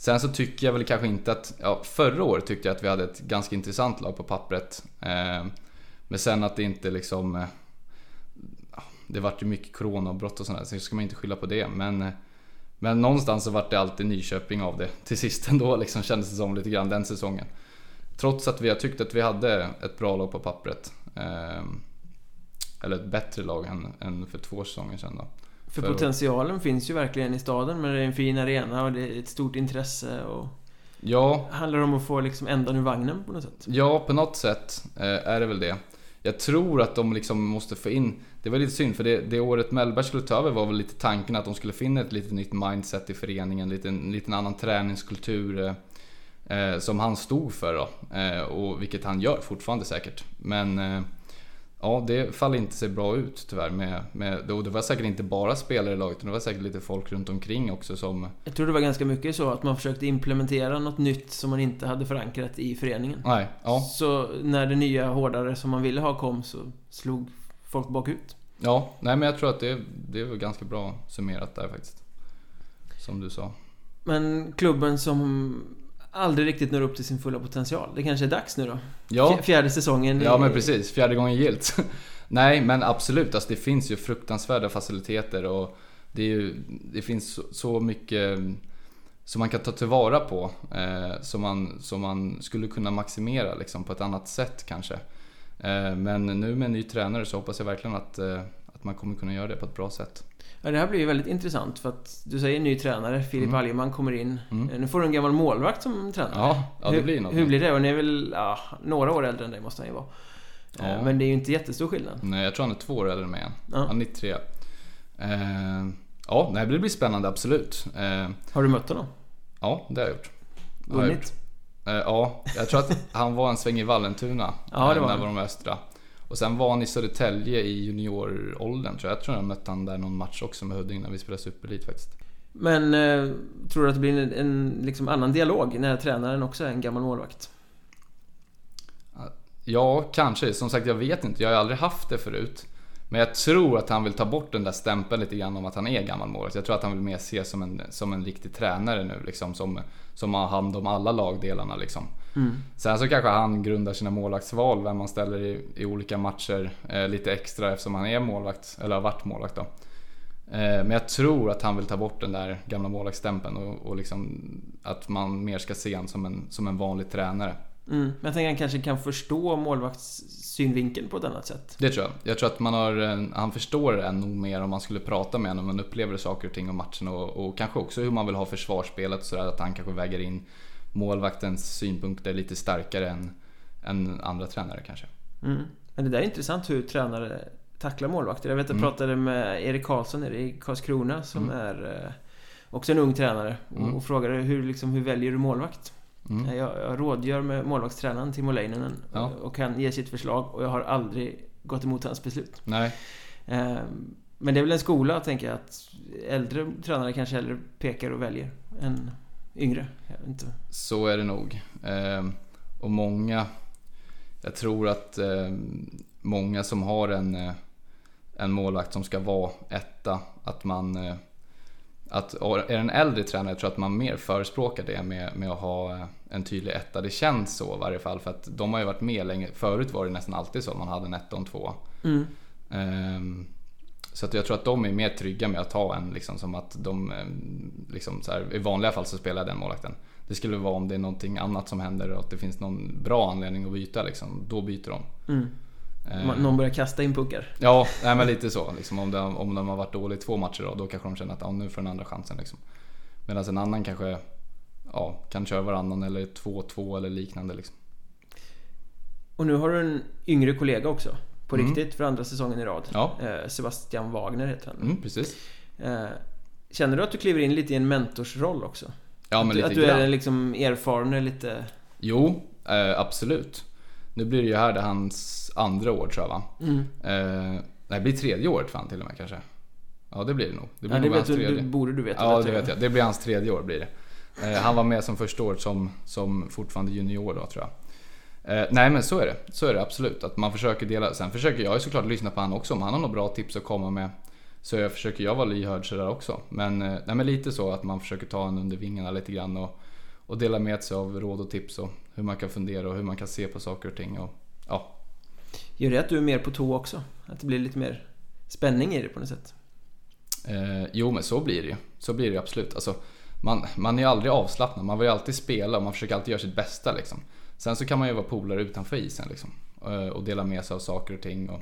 [SPEAKER 1] Sen så tycker jag väl kanske inte att, ja, förra året tyckte jag att vi hade ett ganska intressant lag på pappret. Eh, men sen att det inte liksom, eh, det vart ju mycket coronabrott och sådär så ska man inte skylla på det. Men, eh, men någonstans så vart det alltid Nyköping av det till sist ändå liksom kändes det som lite grann den säsongen. Trots att vi har tyckt att vi hade ett bra lag på pappret. Eh, eller ett bättre lag än, än för två säsonger sedan då.
[SPEAKER 2] För
[SPEAKER 1] För-
[SPEAKER 2] potentialen finns ju verkligen i staden men det är en fin arena och det är ett stort intresse och
[SPEAKER 1] Ja,
[SPEAKER 2] Handlar om att få liksom ändan ur vagnen på något sätt
[SPEAKER 1] Ja, på något sätt eh, är det väl det. Jag tror att de liksom måste få in... Det var lite synd för det, det året Mellberg skulle ta över var väl lite tanken att de skulle finna ett lite nytt mindset i föreningen, lite, en liten annan träningskultur eh, som han stod för då. Eh, och vilket han gör fortfarande säkert. Men eh, ja, det faller inte sig bra ut tyvärr. Med, med, och det var säkert inte bara spelare i laget, utan det var säkert lite folk runt omkring också som...
[SPEAKER 2] Jag tror det var ganska mycket så att man försökte implementera något nytt som man inte hade förankrat i föreningen
[SPEAKER 1] Nej, ja.
[SPEAKER 2] Så när det nya hårdare som man ville ha kom så slog folk bakut
[SPEAKER 1] Ja, nej men jag tror att det, det var ganska bra summerat där faktiskt. Som du sa.
[SPEAKER 2] Men klubben som aldrig riktigt når upp till sin fulla potential Det kanske är dags nu då?
[SPEAKER 1] Ja,
[SPEAKER 2] Fj- Fjärde säsongen
[SPEAKER 1] ja men precis. Fjärde gången gillt. nej men absolut, alltså det finns ju fruktansvärda faciliteter och det, ju, det finns så, så mycket som man kan ta tillvara på. Eh, som, man, som man skulle kunna maximera liksom, på ett annat sätt kanske. Eh, men nu med en ny tränare så hoppas jag verkligen att, eh, att man kommer kunna göra det på ett bra sätt.
[SPEAKER 2] Ja, det här blir ju väldigt intressant för att du säger ny tränare, Filip
[SPEAKER 1] Mm.
[SPEAKER 2] Algeman kommer in
[SPEAKER 1] Mm.
[SPEAKER 2] Nu får du en gammal målvakt som tränare
[SPEAKER 1] Ja, ja det blir något.
[SPEAKER 2] Hur blir det? Och ni är väl, ja, några år äldre än dig måste han ju vara
[SPEAKER 1] Ja.
[SPEAKER 2] Eh, Men det är ju inte jättestor skillnad
[SPEAKER 1] Nej, jag tror han är två år äldre än mig än.
[SPEAKER 2] Ja.
[SPEAKER 1] Han är 93. Eh, ja, det blir spännande absolut. Eh,
[SPEAKER 2] Har du mött honom?
[SPEAKER 1] ja, det har jag gjort.
[SPEAKER 2] Vunnit?
[SPEAKER 1] Eh, ja, jag tror att han var en sväng i Vallentuna.
[SPEAKER 2] Ja, det
[SPEAKER 1] eh,
[SPEAKER 2] var
[SPEAKER 1] när
[SPEAKER 2] han.
[SPEAKER 1] var de östra. Och sen var han i Södertälje i junioråldern tror jag. Jag tror jag mötte han där någon match också med Huddinge när vi spelade Superelit faktiskt.
[SPEAKER 2] Men eh, tror du att det blir en, en liksom annan dialog när tränaren också är en gammal målvakt?
[SPEAKER 1] Ja, kanske. Som sagt, jag vet inte. Jag har aldrig haft det förut. Men jag tror att han vill ta bort den där stämpeln lite grann om att han är gammal målvakt. Jag tror att han vill mer se som en, som en riktig tränare nu liksom. Som, som har hand om alla lagdelarna liksom.
[SPEAKER 2] Mm.
[SPEAKER 1] Sen så kanske han grundar sina målvaktsval, vem man ställer i, i olika matcher eh, lite extra eftersom han är målvakt, eller har varit målvakt då. Eh, men jag tror att han vill ta bort den där gamla målvaktsstämpeln och, och liksom att man mer ska se honom som en, som en vanlig tränare.
[SPEAKER 2] Mm. Men jag tänker han kanske kan förstå målvaktssynvinkeln på ett annat sätt.
[SPEAKER 1] Det tror jag. Jag tror att man har, en- han förstår en nog mer om man skulle prata med honom. Man upplever saker och ting om matchen och, och kanske också hur man vill ha försvarsspelet och sådär. Att han kanske väger in målvaktens synpunkter lite starkare än, än andra tränare kanske.
[SPEAKER 2] Mm. Men det där är intressant hur tränare tacklar målvakter. Jag vet att jag
[SPEAKER 1] Mm.
[SPEAKER 2] pratade med Erik Karlsson nere i Karlskrona som
[SPEAKER 1] Mm.
[SPEAKER 2] är eh, också en ung tränare och,
[SPEAKER 1] Mm.
[SPEAKER 2] och frågade hur, liksom, hur väljer du målvakt?
[SPEAKER 1] Mm.
[SPEAKER 2] Eh, Jag, jag rådgör med målvaktstränaren Timo Leinonen
[SPEAKER 1] Ja.
[SPEAKER 2] och han ger sitt förslag och jag har aldrig gått emot hans beslut.
[SPEAKER 1] Nej,
[SPEAKER 2] Eh, Men det är väl en skola, tänker jag, att äldre tränare kanske hellre pekar och väljer än yngre. Jag vet inte.
[SPEAKER 1] så är det nog. Ehm, och många, jag tror att ehm, många som har en, eh, en målvakt som ska vara etta, att man eh, att är en äldre tränare, jag tror att man mer förespråkar det med, med att ha eh, en tydlig etta. Det känns så i varje fall, för att de har ju varit med länge. Förut var det nästan alltid så, man hade en etta och en tvåa.
[SPEAKER 2] Mm.
[SPEAKER 1] Ehm, Så att jag tror att de är mer trygga med att ha en liksom som att de ehm, liksom så här, i vanliga fall så spelar den målvakten. Det skulle vara om det är någonting annat som händer och att det finns någon bra anledning att byta liksom. Då byter de.
[SPEAKER 2] Mm.
[SPEAKER 1] Ehm,
[SPEAKER 2] Någon börjar kasta in puckar.
[SPEAKER 1] Ja, nej, men lite så. Liksom, om, de, om de har varit dåliga i två matcher då, då kanske de känner att ja, nu får den andra chansen. Liksom. Medan en annan kanske ja, kan köra varannan eller 2-2 eller liknande. Liksom.
[SPEAKER 2] Och nu har du en yngre kollega också. På
[SPEAKER 1] Mm.
[SPEAKER 2] riktigt, för andra säsongen i rad.
[SPEAKER 1] Ja,
[SPEAKER 2] Eh, Sebastian Wagner heter han.
[SPEAKER 1] mm, precis.
[SPEAKER 2] Eh, Känner du att du kliver in lite i en mentorsroll också?
[SPEAKER 1] Ja, men
[SPEAKER 2] att,
[SPEAKER 1] lite
[SPEAKER 2] att du
[SPEAKER 1] grann.
[SPEAKER 2] är liksom erfaren lite...
[SPEAKER 1] Jo, eh, absolut. Nu blir det ju här det hans andra år tror jag va?
[SPEAKER 2] Mm.
[SPEAKER 1] Nej, det blir tredje året för han till och med kanske. Ja, det blir det nog. Det blir
[SPEAKER 2] Ja, det
[SPEAKER 1] nog
[SPEAKER 2] vet
[SPEAKER 1] hans
[SPEAKER 2] du,
[SPEAKER 1] tredje.
[SPEAKER 2] du borde du veta
[SPEAKER 1] Ja,
[SPEAKER 2] bättre.
[SPEAKER 1] det vet jag. Det blir hans tredje år blir det. Han var med som första året som, som fortfarande junior då tror jag. Eh, nej men så är det. Så är det absolut. Att man försöker dela. Sen försöker jag ju såklart lyssna på han också. Om han har några bra tips att komma med. Så jag försöker jag vara lyhörd sådär också. Men, eh, nej, men lite så att man försöker ta en under vingarna lite grann. Och, och dela med sig av råd och tips och hur man kan fundera och hur man kan se på saker och ting. Och, ja,
[SPEAKER 2] Gör det att du är mer på tå också? Att det blir lite mer spänning i det på något sätt?
[SPEAKER 1] Eh, jo men så blir det ju. Så blir det absolut. Alltså, man, man är ju aldrig avslappnad. Man vill ju alltid spela och man försöker alltid göra sitt bästa. Liksom. Sen så kan man ju vara polare utanför isen liksom. Eh, och dela med sig av saker och ting. Och,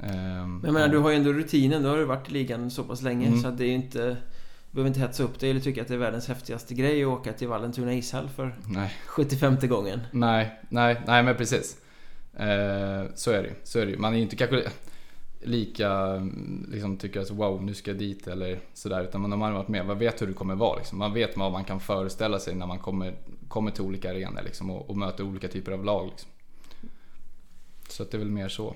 [SPEAKER 1] ehm,
[SPEAKER 2] Men jag menar, du har ju ändå rutinen. Du har ju varit i ligan så pass länge
[SPEAKER 1] Mm.
[SPEAKER 2] så det är ju inte... Du behöver inte hetsa upp dig eller tycka att det är världens häftigaste grej att åka till Vallentuna ishall för
[SPEAKER 1] Nej,
[SPEAKER 2] 75 gången.
[SPEAKER 1] nej, nej, nej men precis. Eh, så är det. Så är det. Man är ju inte kanske lika, liksom tycker att wow nu ska jag dit eller sådär. Utan man har varit med, man vet hur det kommer vara liksom. Man vet vad man kan föreställa sig när man kommer, kommer till olika arenor liksom, och, och möter olika typer av lag. Liksom. Så det är väl mer så.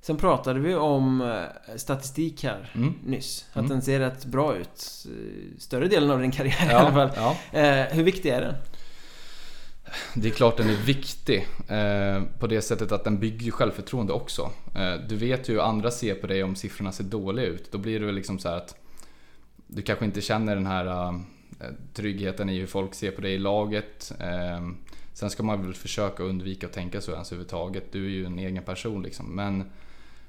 [SPEAKER 2] Sen pratade vi om eh, statistik här
[SPEAKER 1] Mm.
[SPEAKER 2] nyss. Att
[SPEAKER 1] Mm.
[SPEAKER 2] den ser rätt bra ut. Eh, Större delen av din karriär i
[SPEAKER 1] Ja,
[SPEAKER 2] alla fall.
[SPEAKER 1] ja.
[SPEAKER 2] Eh, hur viktig är den?
[SPEAKER 1] Det är klart den är viktig. Eh, på det sättet att den bygger självförtroende också. Eh, du vet ju hur andra ser på dig om siffrorna ser dåliga ut. Då blir det väl liksom så här att du kanske inte känner den här tryggheten i hur folk ser på dig i laget. Eh, sen ska man väl försöka undvika att tänka så ens överhuvudtaget. Du är ju en egen person liksom. Men,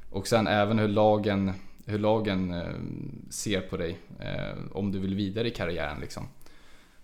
[SPEAKER 1] och sen även hur lagen, hur lagen eh, ser på dig. Eh, om du vill vidare i karriären liksom.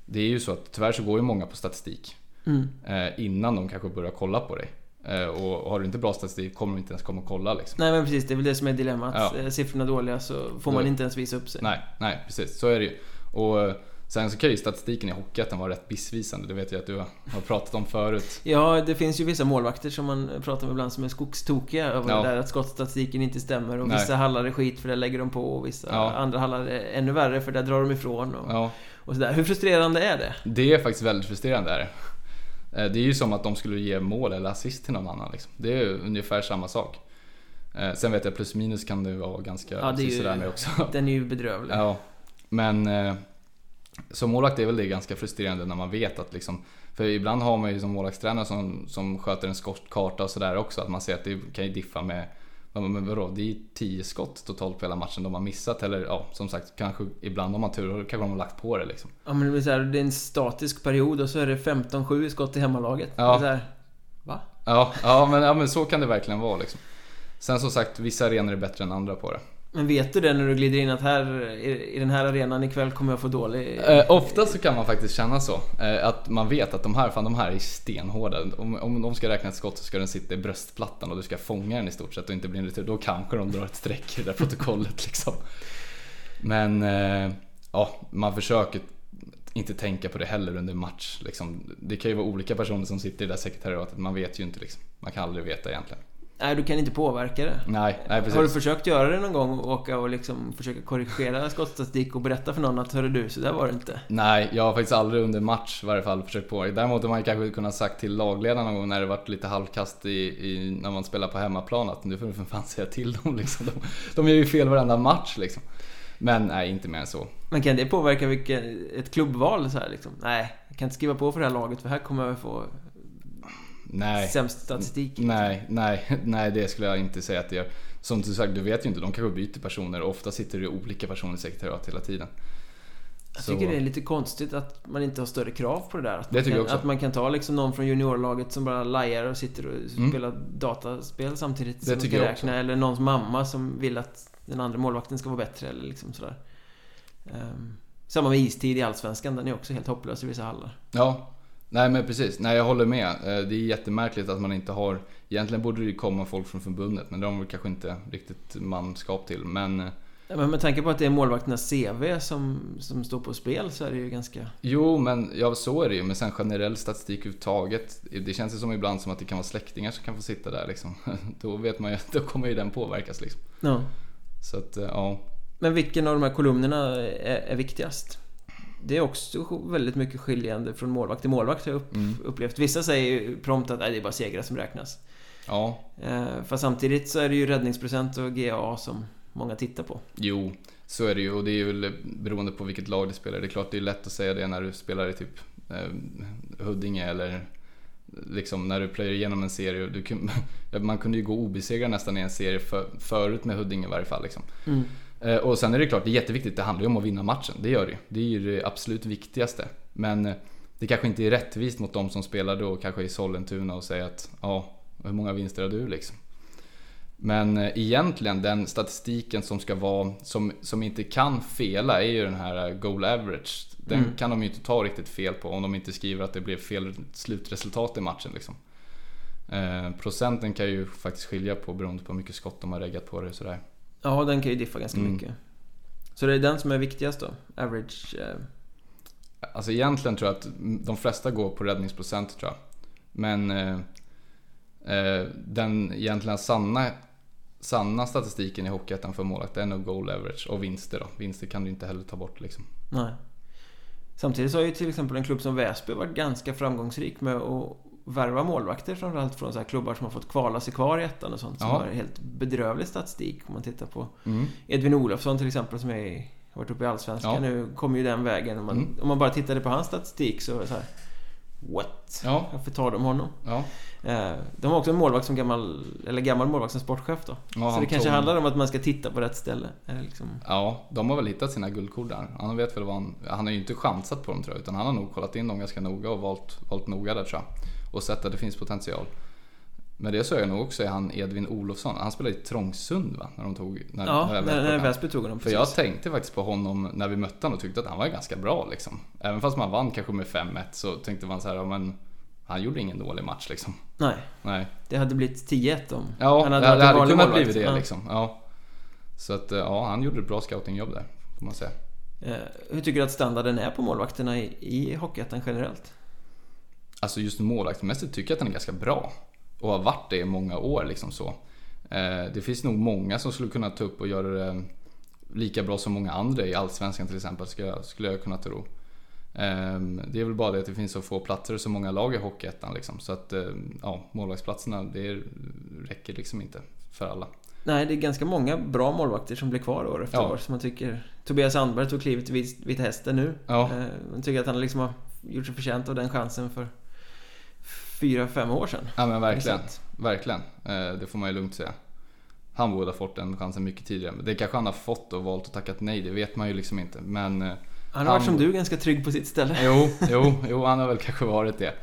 [SPEAKER 1] Det är ju så att tyvärr så går ju många på statistik
[SPEAKER 2] Mm.
[SPEAKER 1] eh, innan de kanske börjar kolla på dig. Eh, och har du inte bra statistik kommer de inte ens komma och kolla liksom.
[SPEAKER 2] Nej men precis, det är väl det som är dilemmat.
[SPEAKER 1] Ja.
[SPEAKER 2] Eh, Siffrorna är dåliga så får man inte ens visa upp sig.
[SPEAKER 1] Nej, nej precis. Så är det ju. Och eh, sen så kan ju statistiken i Hockeyettan vara rätt missvisande. Det vet jag att du har pratat om förut.
[SPEAKER 2] Ja, det finns ju vissa målvakter som man pratar med ibland som är skogstokiga över
[SPEAKER 1] Ja.
[SPEAKER 2] det där att skottstatistiken inte stämmer och
[SPEAKER 1] Nej.
[SPEAKER 2] vissa hallar är skit för där lägger de på och vissa
[SPEAKER 1] Ja.
[SPEAKER 2] andra hallar är ännu värre för där drar de ifrån och,
[SPEAKER 1] Ja,
[SPEAKER 2] och sådär. Hur frustrerande är det?
[SPEAKER 1] det är faktiskt väldigt frustrerande. Är det. Eh, det är ju som att de skulle ge mål eller assist till någon annan. Liksom. Det är ju ungefär samma sak. Eh, sen vet jag plus minus kan det vara ganska
[SPEAKER 2] Ja, det är ju-
[SPEAKER 1] med också.
[SPEAKER 2] Den är ju bedrövlig.
[SPEAKER 1] Ja, men eh, som målvakt är väl det ganska frustrerande när man vet att liksom För ibland har man ju som målvaktstränare som, som sköter en skottkarta och sådär också att man ser att det kan ju diffa med men vadå, det är ju 10 skott totalt på hela matchen de har missat eller ja, som sagt kanske ibland om man tur kanske de har lagt på det liksom.
[SPEAKER 2] Ja men det blir så här, det är en statisk period och så är det 15-7 i skott i hemmalaget.
[SPEAKER 1] Ja.
[SPEAKER 2] Det är så här, va?
[SPEAKER 1] Ja, ja, men, ja men så kan det verkligen vara liksom. Sen som sagt, vissa arenor är bättre än andra på det.
[SPEAKER 2] Men vet du det när du glider in att här i den här arenan ikväll kommer jag få dålig...
[SPEAKER 1] Eh, ofta så kan man faktiskt känna så. Eh, att man vet att de här, fan de här är stenhårda. Om, om de ska räkna ett skott så ska den sitta i bröstplattan och du ska fånga den i stort sett och inte bli en retur. Då kanske de drar ett streck i det där protokollet liksom. Men eh, ja, man försöker inte tänka på det heller under match. Liksom. Det kan ju vara olika personer som sitter i det där sekretariatet, man vet ju inte liksom. Man kan aldrig veta egentligen.
[SPEAKER 2] Nej, du kan inte påverka det.
[SPEAKER 1] Nej, nej precis.
[SPEAKER 2] Har du försökt göra det någon gång? Åka och liksom försöka korrigera skottstatistik och berätta för någon att hörru du, så där var det inte.
[SPEAKER 1] Nej, jag har faktiskt aldrig under match i varje fall försökt påverka. Däremot har man kanske kunnat sagt till lagledaren någon gång när det varit lite halvkast i, i när man spelar på hemmaplan att nu får du för fan säga till dem liksom. De, de gör ju fel varenda match liksom. Men nej, inte mer än så.
[SPEAKER 2] Men kan det påverka vilket, ett klubbval så här liksom? Nej, jag kan inte skriva på för det här laget för här kommer jag få
[SPEAKER 1] Nej.
[SPEAKER 2] sämst statistik.
[SPEAKER 1] Nej, nej, nej det skulle jag inte säga att det gör. Som du sagt, du vet ju inte. De kanske byter personer och ofta sitter det olika personer i sekretariat hela tiden.
[SPEAKER 2] Jag tycker det är lite konstigt att man inte har större krav på det där. Att,
[SPEAKER 1] Det
[SPEAKER 2] man, kan, att man kan ta liksom någon från juniorlaget som bara lajar och sitter och
[SPEAKER 1] Mm.
[SPEAKER 2] spelar dataspel samtidigt
[SPEAKER 1] Det tycker jag också.
[SPEAKER 2] räkna. Eller någons mamma som vill att den andra målvakten ska vara bättre eller liksom sådär. Ehm, samma med istid i Allsvenskan, den är också helt hopplös i vissa hallar.
[SPEAKER 1] Ja, nej men precis. Nej jag håller med. Eh, Det är jättemärkligt att man inte har... Egentligen borde det komma folk från förbundet men det har väl kanske inte riktigt manskap till. Men eh,
[SPEAKER 2] Men med tanke på att det är målvakternas CV som, som står på spel så är det ju ganska...
[SPEAKER 1] jo, men ja så är det ju. Men sen generell statistik överhuvudtaget. Det känns ju som ibland som att det kan vara släktingar som kan få sitta där liksom. Då vet man ju att då kommer ju den påverkas liksom.
[SPEAKER 2] Ja.
[SPEAKER 1] Så att eh, ja.
[SPEAKER 2] Men vilken av de här kolumnerna är, är viktigast? Det är också väldigt mycket skiljande från målvakt till målvakt har jag upp,
[SPEAKER 1] Mm.
[SPEAKER 2] upplevt. Vissa säger ju prompt att det är bara segrar som räknas.
[SPEAKER 1] Ja,
[SPEAKER 2] Eh, fast samtidigt så är det ju räddningsprocent och GA som många tittar på.
[SPEAKER 1] Jo, så är det ju och det är ju beroende på vilket lag du spelar. Det är klart det är lätt att säga det när du spelar i typ eh, Huddinge eller liksom när du plöjer igenom en serie. Du man kunde ju gå obesegrad nästan i en serie för, förut med Huddinge i varje fall. Liksom.
[SPEAKER 2] Mm.
[SPEAKER 1] Eh, och sen är det klart, det är jätteviktigt. Det handlar ju om att vinna matchen. Det gör det. Det är ju det absolut viktigaste. Men eh, det kanske inte är rättvist mot de som spelar då kanske i Sollentuna och säger att ja, hur många vinster har du liksom? Men eh, egentligen den statistiken som ska vara, som, som inte kan fela är ju den här goal average. Den
[SPEAKER 2] Mm.
[SPEAKER 1] kan de ju inte ta riktigt fel på om de inte skriver att det blev fel slutresultat i matchen liksom. Eh, procenten kan ju faktiskt skilja på beroende på hur mycket skott de har reggat på det och sådär.
[SPEAKER 2] Ja, den kan ju diffa ganska
[SPEAKER 1] Mm.
[SPEAKER 2] mycket. Så det är den som är viktigast då? Average... Eh,
[SPEAKER 1] Alltså egentligen tror jag att de flesta går på räddningsprocent tror jag. Men eh, eh, den egentligen sanna, sanna statistiken i Hockeyettan för målvakt är nog goal average och vinster då. Vinster kan du inte heller ta bort liksom.
[SPEAKER 2] nej. Samtidigt så har ju till exempel en klubb som Väsby varit ganska framgångsrik med att värva målvakter framförallt från så här klubbar som har fått kvala sig kvar i ettan och sånt. Som
[SPEAKER 1] Ja.
[SPEAKER 2] har helt bedrövlig statistik om man tittar på
[SPEAKER 1] Mm.
[SPEAKER 2] Edvin Olofsson till exempel som är har varit uppe i Allsvenskan
[SPEAKER 1] Ja.
[SPEAKER 2] nu, kommer ju den vägen. Om man,
[SPEAKER 1] Mm.
[SPEAKER 2] om man bara tittade på hans statistik så så här. What?
[SPEAKER 1] Ja,
[SPEAKER 2] Varför tar de honom?
[SPEAKER 1] ja.
[SPEAKER 2] Eh, de har också en målvakt som gammal, eller gammal målvakt som sportchef då.
[SPEAKER 1] ja
[SPEAKER 2] så det kanske
[SPEAKER 1] tog-
[SPEAKER 2] handlar om att man ska titta på rätt ställe. Eller liksom,
[SPEAKER 1] Ja, de har väl hittat sina guldkort där. Han vet väl vad han... Han har ju inte chansat på dem tror jag, utan han har nog kollat in dem ganska noga och valt, valt noga där tror jag. Och sett att det finns potential. Men det så jag nog också är han Edvin Olofsson. Han spelade i Trångsund va? När de tog... När,
[SPEAKER 2] ja,
[SPEAKER 1] när
[SPEAKER 2] när, när. Väsby tog honom
[SPEAKER 1] För
[SPEAKER 2] precis.
[SPEAKER 1] jag tänkte faktiskt på honom när vi mötte honom och tyckte att han var ganska bra liksom. Även fast man vann kanske med 5-1 så tänkte man så här, ja, men han gjorde ingen dålig match liksom.
[SPEAKER 2] Nej,
[SPEAKER 1] Nej.
[SPEAKER 2] det hade blivit 10-1 om
[SPEAKER 1] Ja,
[SPEAKER 2] han
[SPEAKER 1] det
[SPEAKER 2] hade
[SPEAKER 1] hade,
[SPEAKER 2] varit en
[SPEAKER 1] hade kunnat
[SPEAKER 2] målvakt.
[SPEAKER 1] blivit det
[SPEAKER 2] Ja.
[SPEAKER 1] liksom. Ja. Så att ja, han gjorde ett bra scoutingjobb där, får man säga.
[SPEAKER 2] Eh, hur tycker du att standarden är på målvakterna i, i Hockeyettan generellt?
[SPEAKER 1] Alltså just målvaktsmässigt tycker jag att den är ganska bra. Och har varit det i många år liksom så. Eh, det finns nog många som skulle kunna ta upp och göra det lika bra som många andra i Allsvenskan till exempel, skulle jag, kunna tro. Eh, det är väl bara det att det finns så få platser och så många lag i Hockeyettan liksom. Så att eh, ja, målvaktsplatserna, det räcker liksom inte för alla.
[SPEAKER 2] Nej, det är ganska många bra målvakter som blir kvar år efter
[SPEAKER 1] Ja.
[SPEAKER 2] år. Som man tycker... Tobias Sandberg tog klivet till Vit- Vita Hästen nu.
[SPEAKER 1] Ja.
[SPEAKER 2] Eh, man tycker att han liksom har gjort sig förtjänt av den chansen för fyra, fem år sedan.
[SPEAKER 1] Ja men verkligen. Verkligen. Eh, det får man ju lugnt säga. Han borde ha fått den chansen mycket tidigare. Det kanske han har fått och valt att tackat nej, det vet man ju liksom inte. Men eh,
[SPEAKER 2] Han har varit som du, ganska trygg på sitt ställe.
[SPEAKER 1] jo, jo, jo, han har väl kanske varit det.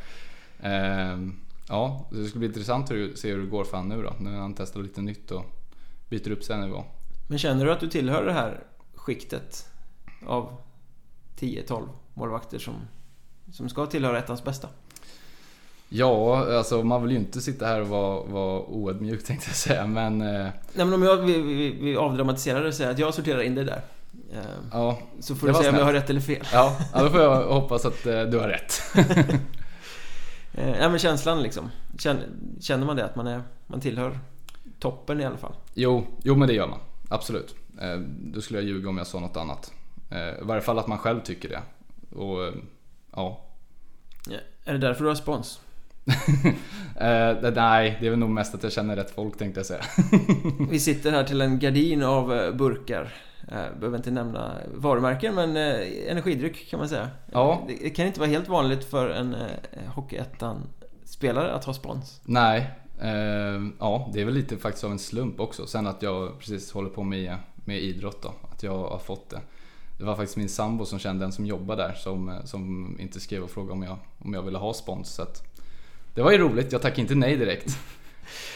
[SPEAKER 1] Ehm, ja, det ska bli intressant att se hur det går för han nu då. Nu när han testar lite nytt och byter upp sin nivå.
[SPEAKER 2] Men känner du att du tillhör det här skiktet av 10-12 målvakter som, som ska tillhöra ettans bästa?
[SPEAKER 1] Ja, alltså man vill ju inte sitta här och vara, vara oödmjuk tänkte jag säga, men... eh,
[SPEAKER 2] Nej men om jag, vi, vi, vi avdramatiserar det och säger att jag sorterar in dig där. Eh,
[SPEAKER 1] Ja,
[SPEAKER 2] Så får du säga om jag
[SPEAKER 1] snällt.
[SPEAKER 2] har rätt eller fel.
[SPEAKER 1] ja, ja då får jag hoppas att eh, du har rätt.
[SPEAKER 2] Nej men känslan liksom. Känner, man det att man, är, man tillhör toppen i alla fall?
[SPEAKER 1] Jo, jo men det gör man. Absolut. Då skulle jag ljuga om jag sa något annat. I varje fall att man själv tycker det. Och ja.
[SPEAKER 2] Ja. Är det därför du har spons?
[SPEAKER 1] Det- nej, det är väl nog mest att jag känner rätt folk tänkte jag säga.
[SPEAKER 2] Vi sitter här till en gardin av eh, burkar. Eh, Behöver inte nämna varumärken men energidryck kan man säga.
[SPEAKER 1] Ja.
[SPEAKER 2] Det kan inte vara helt vanligt för en Hockeyettan-spelare att ha spons.
[SPEAKER 1] Nej, eh, ja det är väl lite faktiskt av en slump också. Sen att jag precis håller på med, med idrott då. Att jag har fått det. Det var faktiskt min sambo som kände en som jobbar där som, som inte skrev och frågade om jag, om jag ville ha spons. Så att, det var ju roligt, jag tackade inte nej direkt.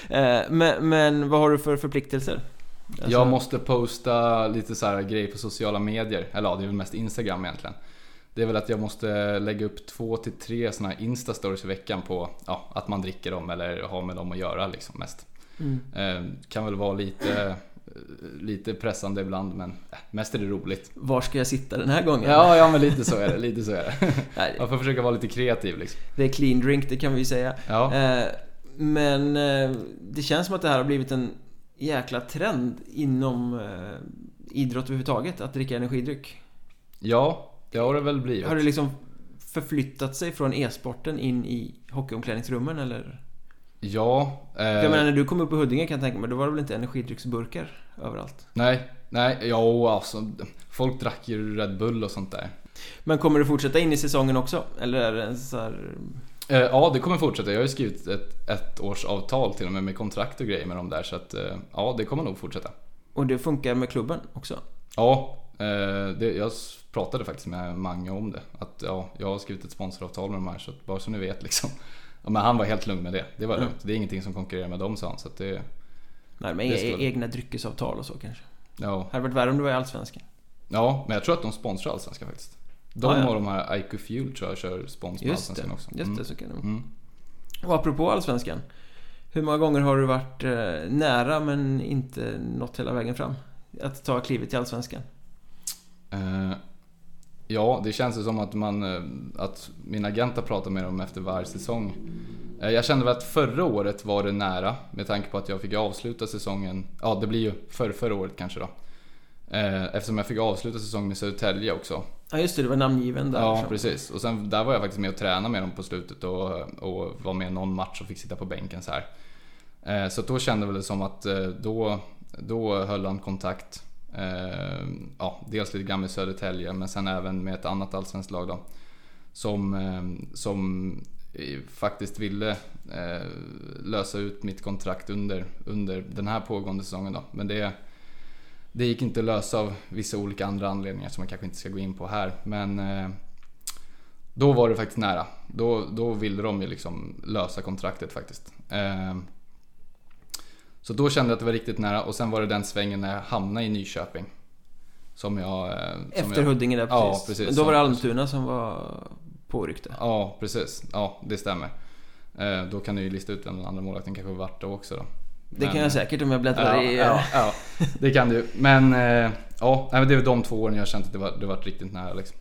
[SPEAKER 2] Eh, Men, men vad har du för förpliktelser? Alltså-
[SPEAKER 1] Jag måste posta lite så här grejer på sociala medier. Eller ja, det är väl mest Instagram egentligen. Det är väl att jag måste lägga upp två till tre såna här Insta-stories i veckan på ja, att man dricker dem eller har med dem att göra liksom mest.
[SPEAKER 2] Mm.
[SPEAKER 1] Eh, kan väl vara lite, lite pressande ibland men eh, mest är det roligt.
[SPEAKER 2] Var ska jag sitta den här gången?
[SPEAKER 1] Ja, ja men lite så är det. Lite så är det. Man får försöka vara lite kreativ liksom.
[SPEAKER 2] det är clean drink, det kan vi ju säga.
[SPEAKER 1] Ja,
[SPEAKER 2] Eh, Men eh, det känns som att det här har blivit en jäkla trend inom eh, idrott överhuvudtaget, att dricka energidryck.
[SPEAKER 1] ja det har det väl blivit.
[SPEAKER 2] Har det liksom förflyttat sig från e-sporten in i hockeyomklädningsrummen eller?
[SPEAKER 1] Ja. eh,
[SPEAKER 2] Jag menar när du kom upp i Huddinge kan jag tänka mig, då var det väl inte energidrycksburkar överallt?
[SPEAKER 1] Nej, nej, ja alltså. Folk drack ju Red Bull och sånt där.
[SPEAKER 2] Men kommer du fortsätta in i säsongen också? Eller är det en så här...
[SPEAKER 1] Eh, Ja, det kommer fortsätta. Jag har ju skrivit ett, ett års avtal till och med med kontrakt och grejer med dem där. Så att, eh, ja, det kommer nog fortsätta.
[SPEAKER 2] Och det funkar med klubben också?
[SPEAKER 1] Ja, eh, det, jag pratade faktiskt med Mange om det. Att ja, jag har skrivit ett sponsoravtal med de här, så att bara så ni vet liksom. Ja, men han var helt lugn med det. Det var
[SPEAKER 2] Mm.
[SPEAKER 1] lugnt. Det är ingenting som konkurrerar med dem sa han. Så att det,
[SPEAKER 2] Nej, men
[SPEAKER 1] Det
[SPEAKER 2] e-
[SPEAKER 1] det.
[SPEAKER 2] egna dryckesavtal och så kanske?
[SPEAKER 1] ja.
[SPEAKER 2] Hade varit värre om du var i Allsvenskan?
[SPEAKER 1] ja, men jag tror att de sponsrar Allsvenskan faktiskt. De
[SPEAKER 2] Ja, ja.
[SPEAKER 1] och de här IQ Fuel tror jag kör spons på
[SPEAKER 2] Just det,
[SPEAKER 1] Allsvenskan också.
[SPEAKER 2] just
[SPEAKER 1] Mm.
[SPEAKER 2] det, så kan det.
[SPEAKER 1] Mm.
[SPEAKER 2] Och apropå Allsvenskan. Hur många gånger har du varit eh, nära men inte nått hela vägen fram? Att ta klivet till Allsvenskan?
[SPEAKER 1] Eh, ja, det känns ju som att, man, eh, att min agent har pratat med dem efter varje säsong. Eh, jag kände väl att förra året var det nära med tanke på att jag fick avsluta säsongen. Ja, det blir ju för förra året kanske då. Eh, eftersom jag fick avsluta säsongen med Södertälje också.
[SPEAKER 2] Ja just det, du var namngiven där.
[SPEAKER 1] Ja,
[SPEAKER 2] så.
[SPEAKER 1] precis. Och sen där var jag faktiskt med och tränade med dem på slutet och, och var med i någon match och fick sitta på bänken så här. Så då kände väl det som att då, då höll han kontakt. Eh, Ja, dels lite grann med Södertälje men sen även med ett annat allsvenskt lag då. Som, eh, som faktiskt ville eh, lösa ut mitt kontrakt under, under den här pågående säsongen då. Men det, det gick inte att lösa av vissa olika andra anledningar som jag kanske inte ska gå in på här. Men eh, då var det faktiskt nära. Då, då ville de ju liksom lösa kontraktet faktiskt. Eh, Eh, så då kände jag att det var riktigt nära och sen var det den svängen när jag hamnade i Nyköping. Som jag... eh, Som
[SPEAKER 2] Efter
[SPEAKER 1] jag,
[SPEAKER 2] Huddinge där
[SPEAKER 1] Ja,
[SPEAKER 2] precis.
[SPEAKER 1] precis.
[SPEAKER 2] Men då var det Almtuna som var påryckte.
[SPEAKER 1] Ja, precis. Ja, det stämmer. Eh, då kan du ju lista ut vem den andra målvakten kanske varit då också då.
[SPEAKER 2] Det kan jag säkert om jag bläddrar
[SPEAKER 1] Ja,
[SPEAKER 2] i...
[SPEAKER 1] ja, ja, det kan du. Men eh, ja, det är väl de två åren jag har känt att det var, det var riktigt nära liksom.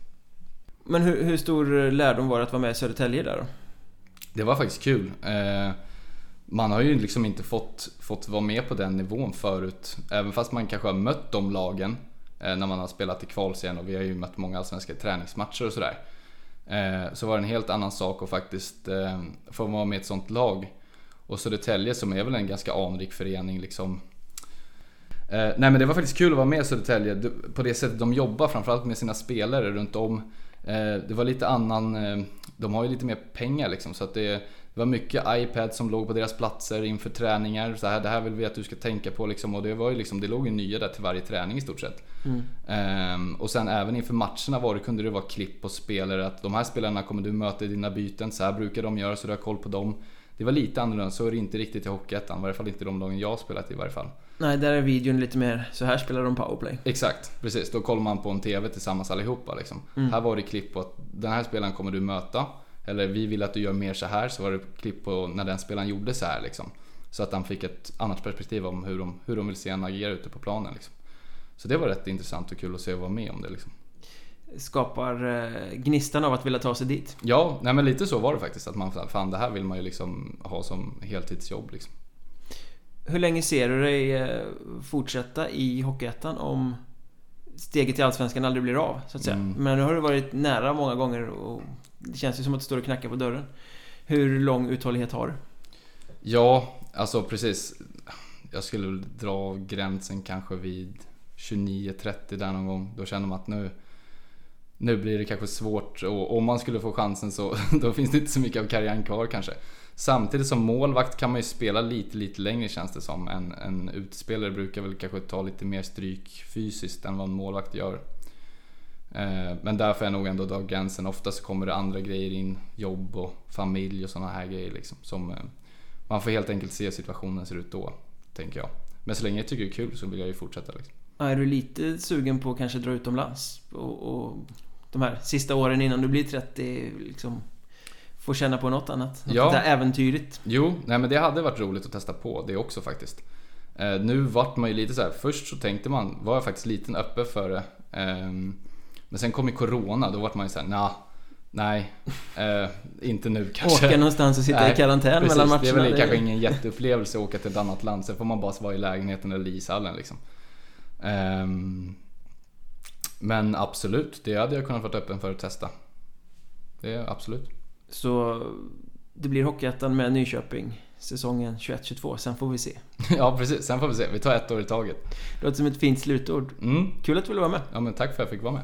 [SPEAKER 2] Men hur, hur stor lärdom var det att vara med i Södertälje där då?
[SPEAKER 1] Det var faktiskt kul. Man har ju liksom inte fått, fått vara med på den nivån förut. Även fast man kanske har mött de lagen eh, när man har spelat i kvalserien och vi har ju mött många allsvenska träningsmatcher och sådär. Eh, så var det en helt annan sak att faktiskt eh, få vara med i ett sånt lag. Och Södertälje som är väl en ganska anrik förening liksom. Eh, nej men det var faktiskt kul att vara med i Södertälje Du- på det sättet de jobbar framförallt med sina spelare runt om. Eh, det var lite annan, eh, de har ju lite mer pengar liksom så att det, det var mycket iPad som låg på deras platser inför träningar. Så här, det här vill vi att du ska tänka på liksom. Och det var ju liksom, det låg ju nya där till varje träning i stort sett.
[SPEAKER 2] Mm.
[SPEAKER 1] Ehm, och sen även inför matcherna var det, kunde det vara klipp på spelare att de här spelarna kommer du möta i dina byten. Så här brukar de göra så du har koll på dem. Det var lite annorlunda, så är det inte riktigt i Hockeyettan. I varje fall inte de lagen jag spelat i varje fall.
[SPEAKER 2] Nej, där är videon lite mer, så här spelar de powerplay.
[SPEAKER 1] Exakt, precis. Då kollar man på en TV tillsammans allihopa liksom.
[SPEAKER 2] Mm.
[SPEAKER 1] Här var det klipp på att den här spelaren kommer du möta. Eller vi vill att du gör mer så här. Så var det klipp på när den spelaren gjorde så här liksom. Så att han fick ett annat perspektiv om hur de, hur de vill se en agera ute på planen liksom. Så det var rätt intressant och kul att se och vara med om det liksom.
[SPEAKER 2] Skapar eh, gnistan av att vilja ta sig dit.
[SPEAKER 1] Ja, nej men lite så var det faktiskt. Att man, fan det här vill man ju liksom ha som heltidsjobb liksom.
[SPEAKER 2] Hur länge ser du dig eh, fortsätta i Hockeyettan om steget till Allsvenskan aldrig blir av, så att säga?
[SPEAKER 1] Mm.
[SPEAKER 2] Men nu har du varit nära många gånger och det känns ju som att du står och knackar på dörren. Hur lång uthållighet har du?
[SPEAKER 1] Ja, alltså precis. Jag skulle dra gränsen kanske vid 29-30 där någon gång. Då känner man att nu, nu blir det kanske svårt och om man skulle få chansen så då finns det inte så mycket av karriären kvar kanske. Samtidigt som målvakt kan man ju spela lite, lite längre känns det som. En, en utspelare brukar väl kanske ta lite mer stryk fysiskt än vad en målvakt gör. Eh, Men därför är jag nog ändå dra gränsen. Oftast kommer det andra grejer in. Jobb och familj och sådana här grejer liksom. Som, eh, man får helt enkelt se hur situationen ser ut då, tänker jag. Men så länge jag tycker det är kul så vill jag ju fortsätta liksom.
[SPEAKER 2] Är du lite sugen på att kanske dra utomlands? Och, och de här sista åren innan du blir 30 liksom Få känna på något annat? Något
[SPEAKER 1] Ja.
[SPEAKER 2] där äventyrligt?
[SPEAKER 1] Jo, nej men det hade varit roligt att testa på det också faktiskt. Eh, nu vart man ju lite så här. först så tänkte man, var jag faktiskt lite öppen för det. Ehm, men sen kom ju Corona, då vart man ju såhär, nah, nej, eh, inte nu kanske.
[SPEAKER 2] Åka någonstans och sitta
[SPEAKER 1] Nej,
[SPEAKER 2] i karantän
[SPEAKER 1] Precis,
[SPEAKER 2] mellan matcherna?
[SPEAKER 1] det är väl
[SPEAKER 2] det-
[SPEAKER 1] kanske ingen jätteupplevelse att åka till ett annat land. Sen får man bara vara i lägenheten eller i ishallen liksom. Ehm, men absolut, det hade jag kunnat vara öppen för att testa. Det är absolut.
[SPEAKER 2] Så det blir Hockeyettan med Nyköping säsongen 21-22, sen får vi se.
[SPEAKER 1] ja precis, sen får vi se. Vi tar ett år i taget.
[SPEAKER 2] Det låter som ett fint slutord.
[SPEAKER 1] Mm.
[SPEAKER 2] Kul att du ville vara med.
[SPEAKER 1] Ja men tack för att jag fick vara med.